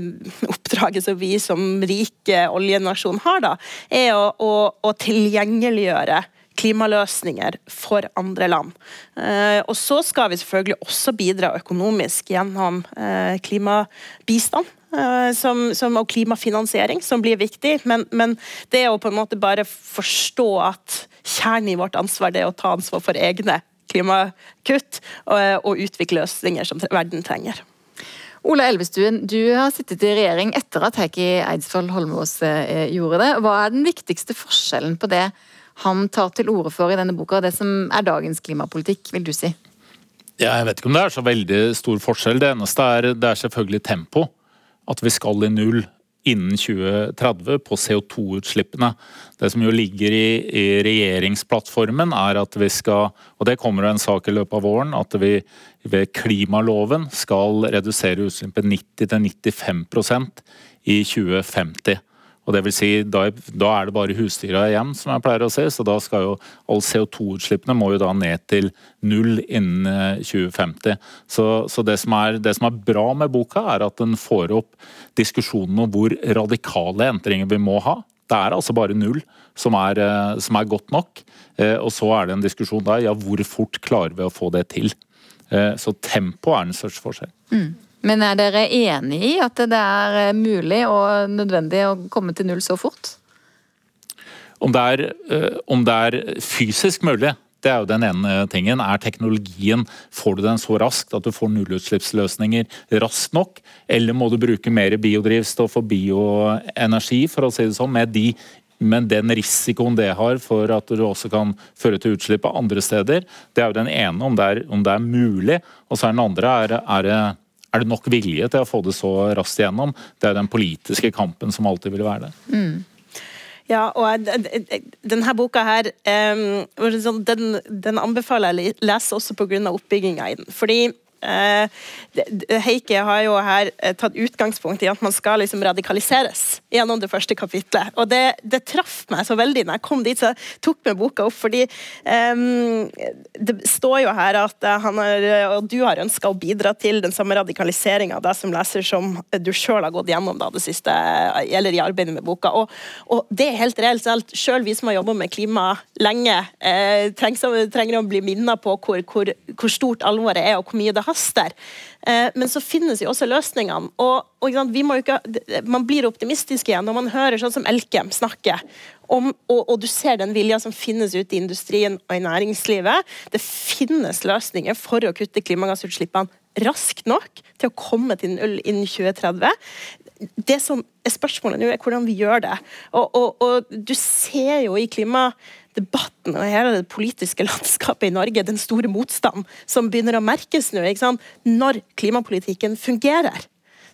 [SPEAKER 7] oppdraget som vi som rike oljenasjon har, da, er å, å, å tilgjengeliggjøre klimaløsninger for andre land. Eh, og så skal vi selvfølgelig også bidra økonomisk gjennom eh, klimabistand. Eh, som, som, og klimafinansiering, som blir viktig. Men, men, det å på en måte bare forstå at kjernen i vårt ansvar det er å ta ansvar for egne klimakutt og, og utvikle løsninger som verden trenger.
[SPEAKER 2] Ola Elvestuen, du har sittet i regjering etter at Heikki Eidsvoll Holmås gjorde det. Hva er den viktigste forskjellen på det han tar til orde for i denne boka, det som er dagens klimapolitikk, vil du si?
[SPEAKER 8] Ja, jeg vet ikke om det er så veldig stor forskjell. Det eneste er, det er selvfølgelig tempo. At vi skal i null innen 2030 på CO2-utslippene. Det som jo ligger i, i, regjeringsplattformen, er at vi skal, og det kommer en sak i løpet av våren, at vi ved klimaloven skal redusere utslippet 90-95% i 2050. Og det vil si, da, da er det bare husdyra igjen, som jeg pleier å si. Så da skal jo alle CO2-utslippene må jo da ned til null innen 2050. Eh, så, så det, som er, det, som er, bra med boka, er at den får opp diskusjonen om hvor radikale endringer vi må ha. Det er altså bare null som er, eh, som er godt nok. Eh, og så er det en diskusjon der ja, hvor fort klarer vi å få det til. Så tempo er den største forskjellen. Mm.
[SPEAKER 2] Men er dere enig i at det er eh, mulig og nødvendig å komme til null så fort?
[SPEAKER 8] Om det er, eh, om det er fysisk mulig, det er jo den ene tingen. Er teknologien Får du den så raskt at du får nullutslippsløsninger raskt nok? Eller må du bruke mer biodrivstoff og bioenergi, for å si det sånn, med, de, med den risikoen det har for at du også kan føre til utslipp av andre steder? Det er jo den ene, om det er, om det er mulig. Og så er den andre er, er det er det nok vilje til å få det så raskt igjennom? Det er den politiske kampen som alltid vil være det. Mm.
[SPEAKER 7] Ja, og denne boka her, sånn, den, den anbefaler jeg å lese også pga. oppbygginga i den. Fordi Eh, Heikki har jo her eh, tatt utgangspunkt i at man skal liksom radikaliseres gjennom det første kapitlet. Og det, det traff meg så veldig når jeg kom dit, så jeg tok med boka opp. fordi um, det står jo her at han har, og du har ønska å bidra til den samme radikaliseringa av deg som leser som du sjøl har gått gjennom da, det siste, eller i arbeidet med boka. Og, og det er helt reelt. Sjøl vi som har jobba med klima lenge, eh, trenger, trenger, å bli minnet på hvor, hvor, hvor stort alvoret er, og hvor mye det har haster. Eh, men så finnes jo også løsningene. og, og ikke, Man blir optimistisk igjen når man hører sånn som Elkem snakke. Om, og, og, du ser den vilja som finnes ute i industrien og i næringslivet. Det finnes løsninger for å kutte klimagassutslippene raskt nok til å komme til null innen 2030 det som er spørsmålet nå, er hvordan vi gjør det. Og, og, og du ser jo i klima debatten og hele det politiske landskapet i Norge, den store motstanden som begynner å merkes nå, når klimapolitikken fungerer.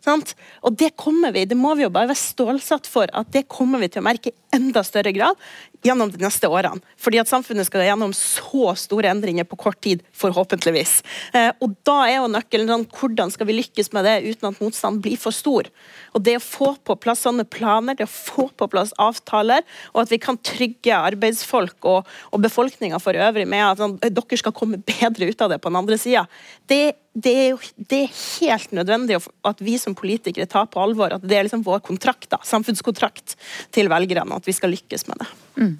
[SPEAKER 7] Sant? Og det kommer vi, det må vi jo bare være stålsatt for at det kommer vi til å merke i enda større grad gjennom de neste årene. Fordi at samfunnet skal gjennom så store endringer på kort tid, forhåpentligvis. Eh, og da er jo nøkkelen sånn, hvordan skal vi lykkes med det uten at motstanden blir for stor. Og det å få på plass sånne planer, det å få på plass avtaler, og at vi kan trygge arbeidsfolk og, og befolkninga for øvrig med at sånn, dere skal komme bedre ut av det på den andre sida, det, det, er jo det er helt nødvendig at vi som politikere tar på alvor at det er liksom vår kontrakt, da, samfunnskontrakt til velgerne, at vi skal lykkes med det. Mm.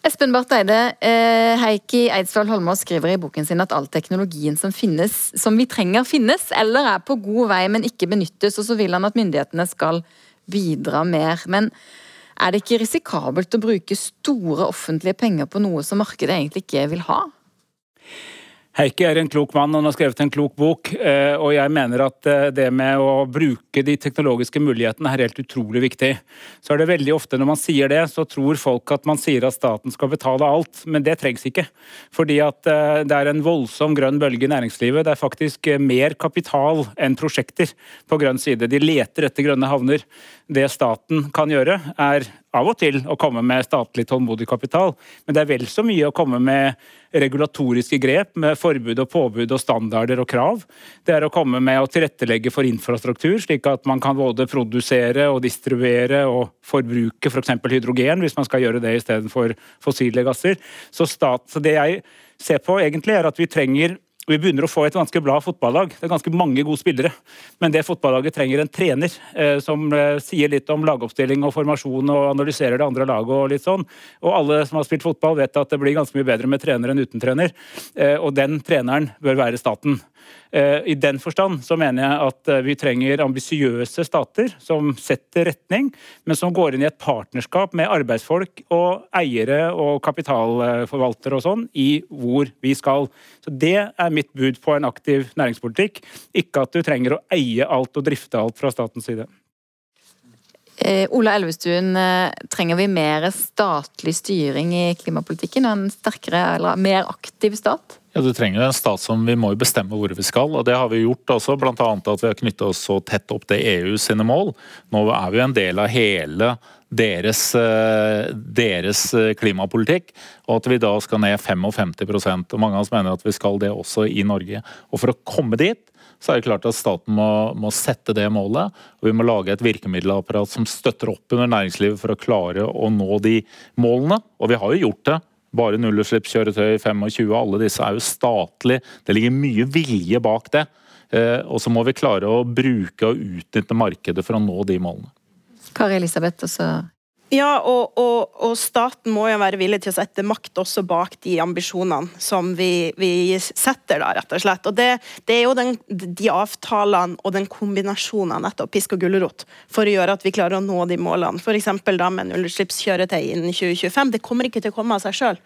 [SPEAKER 2] Espen Barth Eide, eh, Heikki Eidsvoll Holmås skriver i boken sin at all teknologien som finnes, som vi trenger, finnes, eller er på god vei, men ikke benyttes. Og så vil han at myndighetene skal bidra mer. Men Er det ikke risikabelt å bruke store offentlige penger på noe som markedet egentlig ikke vil ha?
[SPEAKER 9] Heikki er en klok mann, han har skrevet en klok bok. Eh, og jeg mener at eh, det med å bruke de teknologiske mulighetene er helt utrolig viktig. Så er det veldig ofte når man sier det, så tror folk at man sier at staten skal betale alt. Men det trengs ikke. Fordi at eh, det er en voldsom grønn bølge i næringslivet. Det er faktisk mer kapital enn prosjekter på grønn side. De leter etter grønne havner. Det staten kan gjøre, er av og til å komme med statlig tålmodig kapital, men det er vel så mye å komme med regulatoriske grep med forbud og påbud og standarder og krav. Det er å komme med å tilrettelegge for infrastruktur, slik at man kan både produsere og distribuere og forbruke f.eks. For hydrogen, hvis man skal gjøre det istedenfor fossile gasser. Så, stat, så det jeg ser på egentlig er at vi trenger vi begynner å få et ganske bra fotballag. Det er ganske mange gode spillere. Men det fotballaget trenger en trener eh, som eh, sier litt om lagoppstilling og formasjon og analyserer det andre laget og litt sånn. Og alle som har spilt fotball vet at det blir ganske mye bedre med trener enn uten trener. Eh, og den treneren bør være staten. Eh, I den forstand så mener jeg at eh, vi trenger ambisiøse stater som setter retning, men som går inn i et partnerskap med arbeidsfolk og eiere og kapitalforvaltere og sånn i hvor vi skal. Så Det er mitt bud på en aktiv næringspolitikk. Ikke at du trenger å eie alt og drifte alt fra statens side.
[SPEAKER 2] Eh, Ola Elvestuen, trenger vi mer statlig styring i klimapolitikken? En sterkere eller mer aktiv stat?
[SPEAKER 8] Ja, Du trenger jo en stat som vi må jo bestemme hvor vi skal, og det har vi gjort også. Bl.a. at vi har knyttet oss så tett opp til EU sine mål. Nå er vi en del av hele deres, eh, deres eh, klimapolitikk, og at vi da skal ned 55 og Mange av oss mener at vi skal det også i Norge. Og For å komme dit så er det klart at staten må, må, sette det målet. og Vi må lage et virkemiddelapparat som støtter opp under næringslivet for å klare å nå de målene. Og vi har jo gjort det bare nullutslippskjøretøy 25, alle disse er jo statlige. Det ligger mye vilje bak det. Eh, og så må vi klare å bruke og utnytte markedet for å nå de målene.
[SPEAKER 2] Kari Elisabeth, og så
[SPEAKER 7] ja, og, og, og, staten må jo være villig til å sette makt også bak de ambisjonene som vi, vi setter, da, rett og slett. Og det, det er jo den, de avtalene og den kombinasjonen av nettopp pisk og gulrot for å gjøre at vi klarer å nå de målene. F.eks. da med nullutslippskjøretøy innen 2025. Det kommer ikke til å komme av seg sjøl.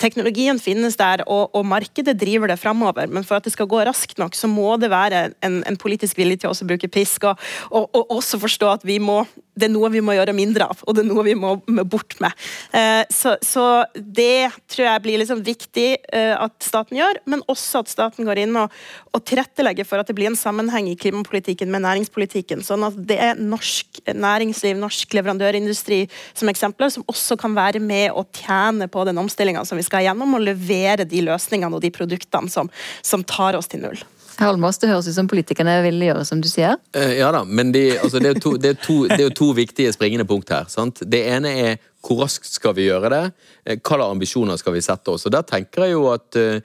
[SPEAKER 7] Teknologien finnes der, og, og, markedet driver det framover. Men for at det skal gå raskt nok, så må det være en, en politisk vilje til å bruke pisk, og, og også forstå at vi må det er noe vi må gjøre mindre av, og det er noe vi må bort med. Eh, så, så det tror jeg blir liksom viktig eh, at staten gjør, men også at staten går inn og, og tilrettelegger for at det blir en sammenheng i klimapolitikken med næringspolitikken. Sånn at det er norsk næringsliv, norsk leverandørindustri som eksempler, som også kan være med og tjene på den omstillinga som vi skal gjennom, og levere de løsningene og de produktene som, som tar oss til null.
[SPEAKER 2] Holmås, det høres ut som politikerne vil gjøre som du sier?
[SPEAKER 3] Uh, ja da, men de, altså, det, er to, det, er to, det, er jo to viktige springende punkt her. Sant? Det ene er hvor raskt skal vi gjøre det? Eh, hva slags ambisjoner skal vi sette oss? Og Der tenker jeg jo at uh,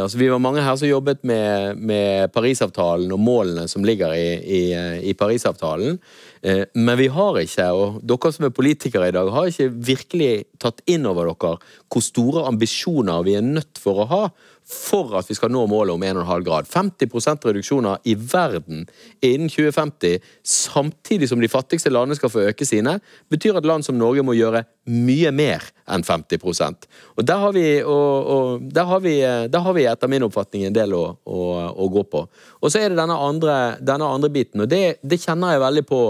[SPEAKER 3] altså Vi var mange her som jobbet med, med Parisavtalen og målene som ligger i, i, i Parisavtalen. Uh, men vi har ikke, og dere som er politikere i dag, har ikke virkelig tatt inn over dere hvor store ambisjoner vi er nødt for å ha for at vi skal nå målet om 1,5 grad. 50 reduksjoner i verden innen 2050, samtidig som de fattigste landene skal få øke sine, betyr at land som Norge må gjøre mye mer enn 50% Og Der har vi, og, og der har vi, der har vi etter min oppfatning en del å, å, å gå på. Og så er det denne andre, denne andre biten, og det, det kjenner jeg veldig på.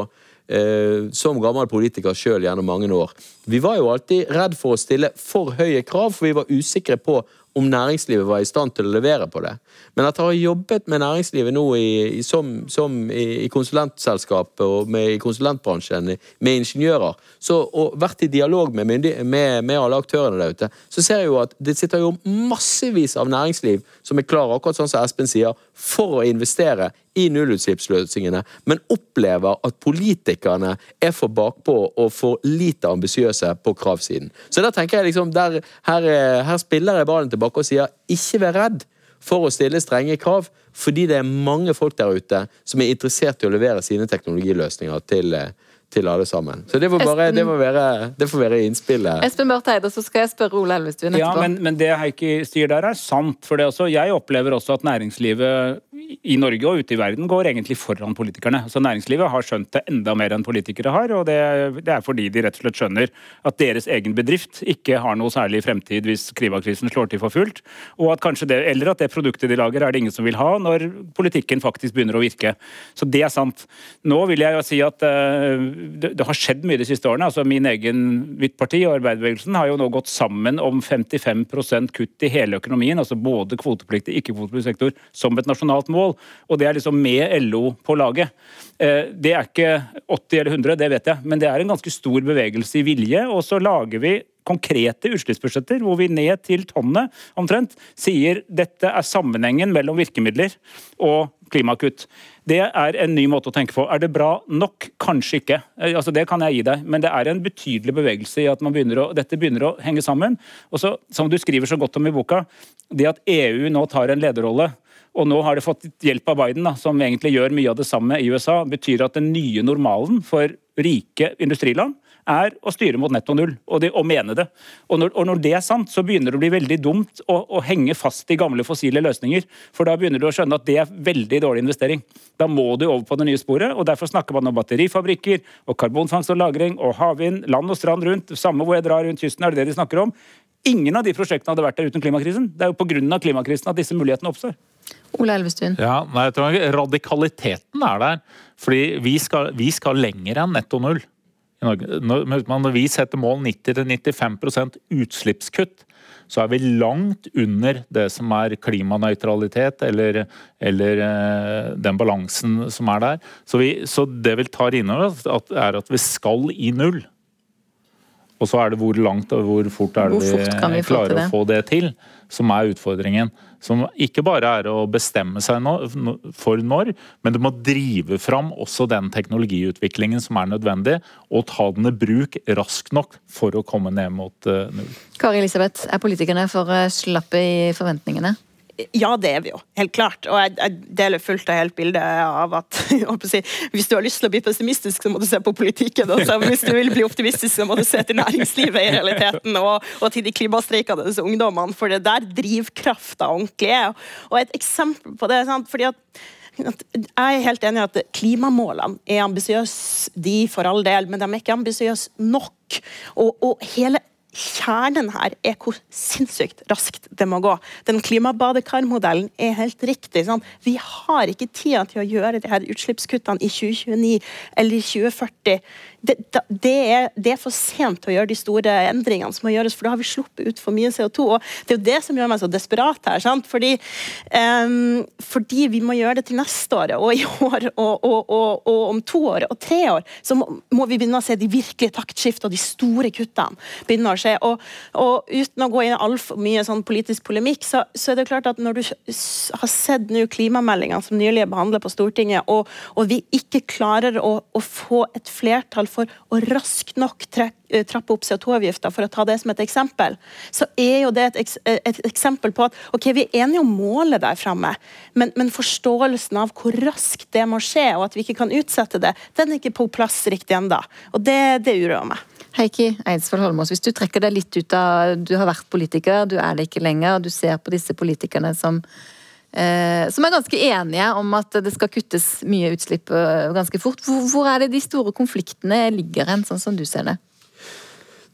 [SPEAKER 3] Uh, som gammel politiker sjøl gjennom mange år. Vi var jo alltid redd for å stille for høye krav, for vi var usikre på om næringslivet var i stand til å levere på det. Men etter å ha jobbet med næringslivet nå i, i som, som i, i, konsulentselskapet og med, i konsulentbransjen, med ingeniører, så, og vært i dialog med, med, med, alle aktørene der ute, så ser jeg jo at det sitter jo massevis av næringsliv som er klar, akkurat sånn som Espen sier, for å investere i nullutslippsløsningene, men opplever at politikerne er for bakpå og for lite ambisiøse på kravsiden. Så der tenker jeg liksom, der, her, her spiller jeg ballen tilbake og sier ikke vær redd for å stille strenge krav, fordi det er mange folk der ute som er interessert i å levere sine teknologiløsninger til, til alle sammen. Så det får, bare, det får være, det får være innspillet.
[SPEAKER 2] Espen Barth Eide, så skal jeg spørre Ole Elvestuen etterpå.
[SPEAKER 9] Ja, men, men, det Heikki sier der, er sant. For det også, jeg opplever også at næringslivet i Norge og ute i verden går egentlig foran politikerne. Altså Næringslivet har skjønt det enda mer enn politikere har, og det, det, er fordi de rett og slett skjønner at deres egen bedrift ikke har noe særlig fremtid hvis klimakrisen slår til for fullt, og at det, eller at det produktet de lager er det ingen som vil ha når politikken faktisk begynner å virke. Så det er sant. Nå vil jeg jo si at uh, det, det, har skjedd mye de siste årene. altså Min egen, mitt parti og arbeiderbevegelsen har jo nå gått sammen om 55% kutt i hele økonomien, altså både kvotepliktig og ikke-kvotepliktig sektor, som et nasjonalt mål. Og det er liksom med LO på laget. Uh, det er ikke 80 eller 100, det vet jeg, men det er en ganske stor bevegelse i vilje. Og så lager vi konkrete utslippsbudsjetter, hvor vi ned til tonnet omtrent sier dette er sammenhengen mellom virkemidler og klimakutt. Det er en ny måte å tenke på. Er det bra nok? Kanskje ikke. Eh, altså, det kan jeg gi deg, men det er en betydelig bevegelse i at begynner å, dette begynner å henge sammen. Og så, som du skriver så godt om i boka, det at EU nå tar en lederrolle og nå har de fått hjelp av Biden, da, som egentlig gjør mye av det samme i USA, betyr at den nye normalen for rike industriland er å styre mot netto null, og, de, og mene det. Og når, og når, det er sant, så begynner det å bli veldig dumt å, å, henge fast i gamle fossile løsninger. For da begynner du å skjønne at det er veldig dårlig investering. Da må du over på det nye sporet, og derfor snakker man om batterifabrikker og karbonfangst og -lagring og havvind, land og strand rundt. Samme hvor jeg drar rundt kysten, er det det de snakker om. Ingen av de prosjektene hadde vært der uten klimakrisen. Det er jo pga. klimakrisen at disse mulighetene oppstår.
[SPEAKER 2] Ole Elvestuen.
[SPEAKER 8] Ja, nei, Radikaliteten er der. Fordi vi skal, vi skal lenger enn netto null i Norge. Når vi setter mål 90-95% utslippskutt, så er vi langt under det som er klimanøytralitet, eller, eller eh, den balansen som er der. Så, vi, så det vi tar inn over oss, er at vi skal i null. Og så er det hvor langt og hvor fort er det
[SPEAKER 2] hvor fort vi,
[SPEAKER 8] vi klarer å få det til, som er utfordringen. Som ikke bare er å bestemme seg for når, men du må drive fram også den teknologiutviklingen som er nødvendig, og ta den i bruk raskt nok for å komme ned mot eh, null.
[SPEAKER 2] Kari Elisabeth, er politikerne for eh, slappe i forventningene?
[SPEAKER 7] Ja, det er vi jo. Helt klart. Og jeg, jeg deler fullt og helt bildet av at si, hvis du har lyst til å bli pessimistisk, så må du se på politikken. Også. hvis du vil bli optimistisk, så må du se til næringslivet i realiteten, og, og til de klimastreikende ungdommene. For det der drivkrafta ordentlig er. Og et eksempel på det sant? fordi at jeg er helt enig i at klimamålene er ambisiøse, de for all del, men de er ikke ambisiøse nok. Og, og hele kjernen her er hvor sinnssykt raskt det må gå. Den klimabadekarmodellen er helt riktig. Sant? Vi har ikke tida til å gjøre de her utslippskuttene i 2029 eller i 2040 det, det, er, det, er, for sent å gjøre de store endringene som må gjøres, for da har vi sluppet ut for mye CO2. og Det er jo det som gjør meg så desperat her. sant? Fordi, um, fordi vi må gjøre det til neste år og i år og, og, og, og, om to år og tre år. Så må, må vi begynne å se de virkelige taktskiftene og de store kuttene begynne å skje. Og, uten å gå inn i altfor mye sånn politisk polemikk, så, så, er det klart at når du har sett nå klimameldingene som nylig er behandlet på Stortinget, og, vi ikke klarer å, å få et flertall å raskt nok eh, trappe opp CO2-avgifta, for å ta det som et eksempel, så er jo det et, eh, et eksempel på at ok, vi er enige om målet der framme, men, men, forståelsen av hvor raskt det må skje, og at vi ikke kan utsette det, den er ikke på plass riktig ennå. Og det, det uroer meg.
[SPEAKER 2] Heikki Eidsvoll Holmås, hvis du trekker deg litt ut av Du har vært politiker, du er det ikke lenger. Du ser på disse politikerne som som er ganske enige om at det skal kuttes mye utslipp eh, ganske fort. Hvor er det de store konfliktene ligger hen, sånn som du ser det?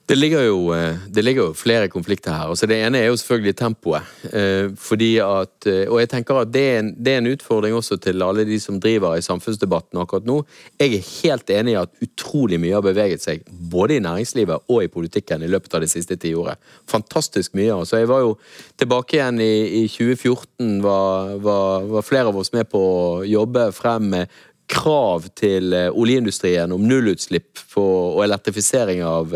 [SPEAKER 3] Det ligger, jo, eh, det ligger, jo, flere konflikter her. Altså det ene er jo selvfølgelig tempoet. Eh, fordi at, eh, og jeg tenker at det er, en, det er, en, utfordring også til alle de som driver i samfunnsdebatten akkurat nå. Jeg er helt enig i at utrolig mye har beveget seg, både i næringslivet og i politikken, i løpet av det siste tiåret. Fantastisk mye. altså Jeg var jo tilbake igjen i, i 2014, var, var, var flere av oss med på å jobbe frem med krav til oljeindustrien om nullutslipp og elektrifisering av,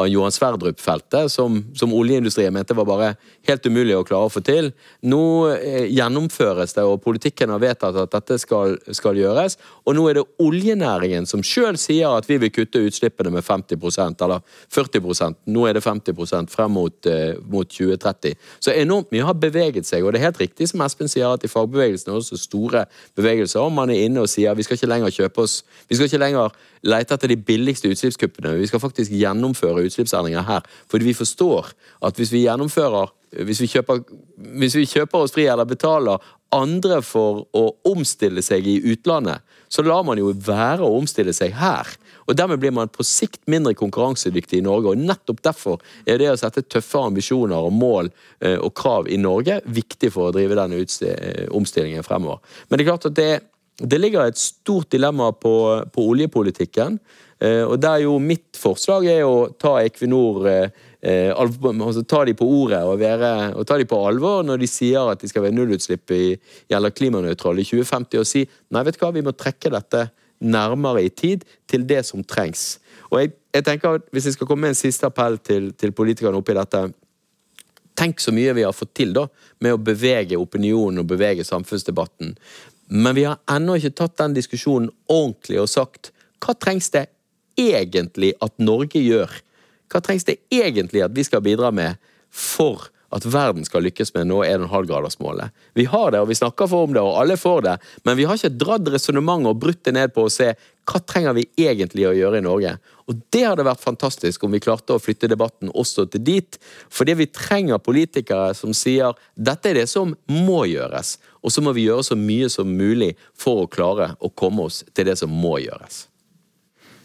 [SPEAKER 3] av Johan Sverdrup-feltet, som, som, oljeindustrien mente var bare helt umulig å klare å få til. Nå eh, gjennomføres det, og politikken har vedtatt at dette skal, skal gjøres. Og nå er det oljenæringen som sjøl sier at vi vil kutte utslippene med 50% eller 40% Nå er det 50% frem mot, eh, mot 2030. Så enormt mye har beveget seg, og det er helt riktig som Espen sier, at i fagbevegelsen er det også store bevegelser. Man er inne og sier vi skal ikke lenger kjøpe oss Vi skal ikke lenger lete etter de billigste utslippskuppene. Vi skal faktisk gjennomføre utslippsendringer her. Fordi vi forstår at hvis vi gjennomfører hvis vi, kjøper, hvis vi kjøper oss fri eller betaler andre for å omstille seg i utlandet, så lar man jo være å omstille seg her. Og Dermed blir man på sikt mindre konkurransedyktig i Norge. og Nettopp derfor er det å sette tøffe ambisjoner og mål eh, og krav i Norge viktig for å drive denne eh, omstillingen fremover. Men det er klart at det, det ligger et stort dilemma på, på oljepolitikken. Eh, og der jo mitt forslag er å ta Equinor eh, altså ta de på ordet og, være, og, ta de på alvor når de sier at de skal være nullutslipp i, eller klimanøytrale i 2050, og si nei, vet du hva, vi må trekke dette nærmere i tid til det som trengs. Og jeg, jeg tenker at Hvis jeg skal komme med en siste appell til, til politikerne oppi dette Tenk så mye vi har fått til da, med å bevege opinionen og bevege samfunnsdebatten. Men vi har ennå ikke tatt den diskusjonen ordentlig og sagt hva trengs det egentlig at Norge gjør? Hva trengs det egentlig at vi skal bidra med for at verden skal lykkes med å nå 1,5-gradersmålet? Vi har det, og vi snakker for om det, og alle får det, men vi har ikke dratt resonnementet og brutt det ned på å se hva trenger vi egentlig å gjøre i Norge. Og Det hadde vært fantastisk om vi klarte å flytte debatten også til dit. Fordi vi trenger politikere som sier dette er det som må gjøres, og så må vi gjøre så mye som mulig for å klare å komme oss til det som må gjøres.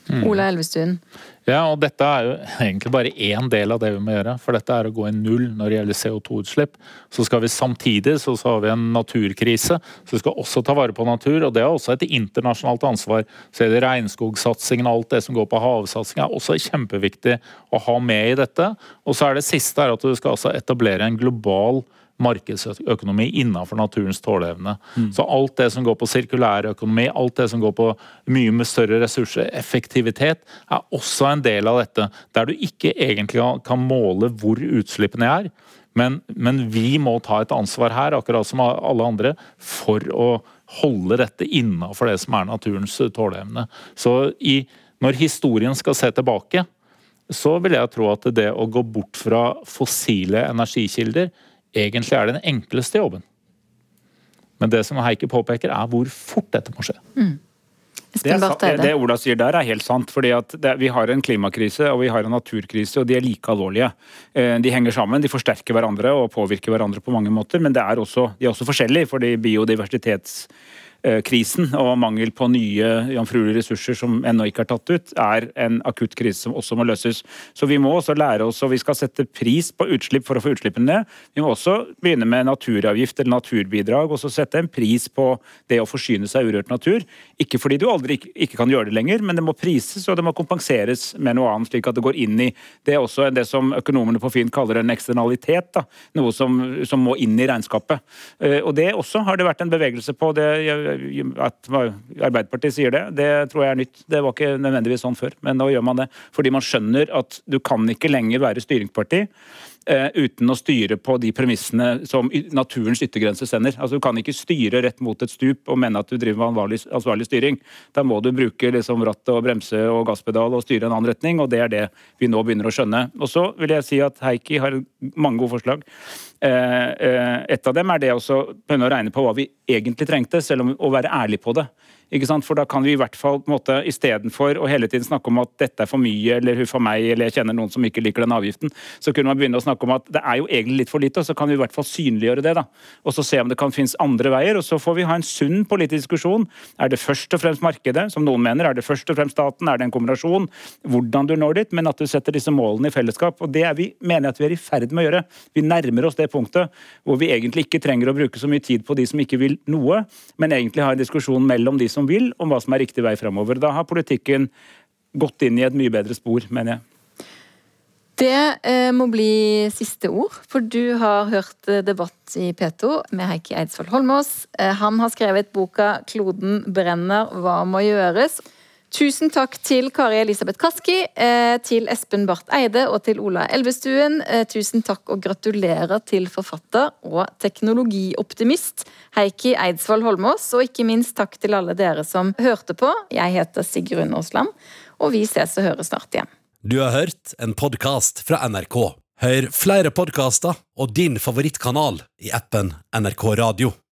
[SPEAKER 2] Mm. Ola Elvestuen.
[SPEAKER 8] Ja, og dette er jo egentlig bare én del av det vi må gjøre. For dette er å gå i null når det gjelder CO2-utslipp. Så skal vi samtidig så, så har vi en naturkrise, så vi skal også ta vare på natur. Og det er også et internasjonalt ansvar. Så er det regnskogsatsingen og alt det som går på havsatsing er også kjempeviktig å ha med i dette. Og så er det siste er at du skal altså etablere en global markedsøkonomi innenfor naturens tåleevne. Mm. Så alt det som går på sirkulær økonomi, alt det som går på mye med større ressurser, effektivitet, er også en del av dette. Der du ikke egentlig kan måle hvor utslippene er. Men, men vi må ta et ansvar her, akkurat som alle andre, for å holde dette innenfor det som er naturens tåleevne. Så i, når historien skal se tilbake, så vil jeg tro at det å gå bort fra fossile energikilder egentlig er den enkleste jobben. Men det som Heikki påpeker, er hvor fort dette må skje. Mm.
[SPEAKER 9] Det, det, Ola sier der er helt sant. fordi det, Vi har en klimakrise og vi har en naturkrise, og de er like alvorlige. Eh, de henger sammen, de forsterker hverandre og påvirker hverandre på mange måter. Men er også, de er også forskjellige, fordi biodiversitets krisen og mangel på nye jomfruelige ressurser som ennå ikke er tatt ut, er en akutt krise som også må løses. Så vi må også lære oss, og vi skal sette pris på utslipp for å få utslippene ned. Vi må også begynne med naturavgift eller naturbidrag, og så sette en pris på det å forsyne seg urørt natur. Ikke fordi du aldri ikke kan gjøre det lenger, men det må prises og det må kompenseres med noe annet, slik at det går inn i Det er også det som økonomene på Finn kaller en eksternalitet, da. noe som, som må inn i regnskapet. Eh, og det også har det vært en bevegelse på. det at Arbeiderpartiet sier det, det tror jeg er nytt. Det var ikke nødvendigvis sånn før, men nå gjør man det. Fordi man skjønner at du kan ikke lenger være styringsparti Eh, uten å styre på de premissene som naturens yttergrense sender. Altså, du kan ikke styre rett mot et stup og mene at du driver med ansvarlig styring. Da må du bruke liksom rattet og bremse og gasspedal og styre en annen retning, og det er det vi nå begynner å skjønne. Og så vil jeg si at Heikki har mange gode forslag. Eh, eh, et av dem er det å begynne å regne på hva vi egentlig trengte, selv om å være ærlig på det. Ikke sant? For da kan vi i hvert fall på en måte, istedenfor å hele tiden snakke om at dette er for mye, eller huff a meg, eller jeg kjenner noen som ikke liker den avgiften, så kunne man begynne å snakke om at det er jo egentlig litt for lite, og så kan vi i hvert fall synliggjøre det. da. Og så se om det kan finnes andre veier, og så får vi ha en sunn politisk diskusjon. Er det først og fremst markedet, som noen mener, er det først og fremst staten, er det en kombinasjon? Hvordan du når dit, men at du setter disse målene i fellesskap. Og det vi, mener jeg at vi er i ferd med å gjøre. Vi nærmer oss det punktet hvor vi egentlig ikke trenger å bruke så mye tid på de som ikke vil noe, men egentlig ha en diskusjon mellom de som vil, om hva som er riktig vei framover. Da har politikken gått inn i et mye bedre spor, mener jeg.
[SPEAKER 2] Det eh, må bli siste ord, for du har hørt eh, debatt i P2 med Heikki Eidsvoll Holmås. Eh, han har skrevet boka 'Kloden brenner hva må gjøres'. Tusen takk til Kari Elisabeth Kaski, eh, til Espen Barth Eide og til Ola Elvestuen. Eh, tusen takk og gratulerer til forfatter og teknologioptimist Heikki Eidsvoll Holmås. Og ikke minst takk til alle dere som hørte på. Jeg heter Sigrun Aasland, og vi ses og høres snart igjen.
[SPEAKER 1] Du har hørt en podkast fra NRK. Hør flere podkaster og din favorittkanal i appen NRK Radio.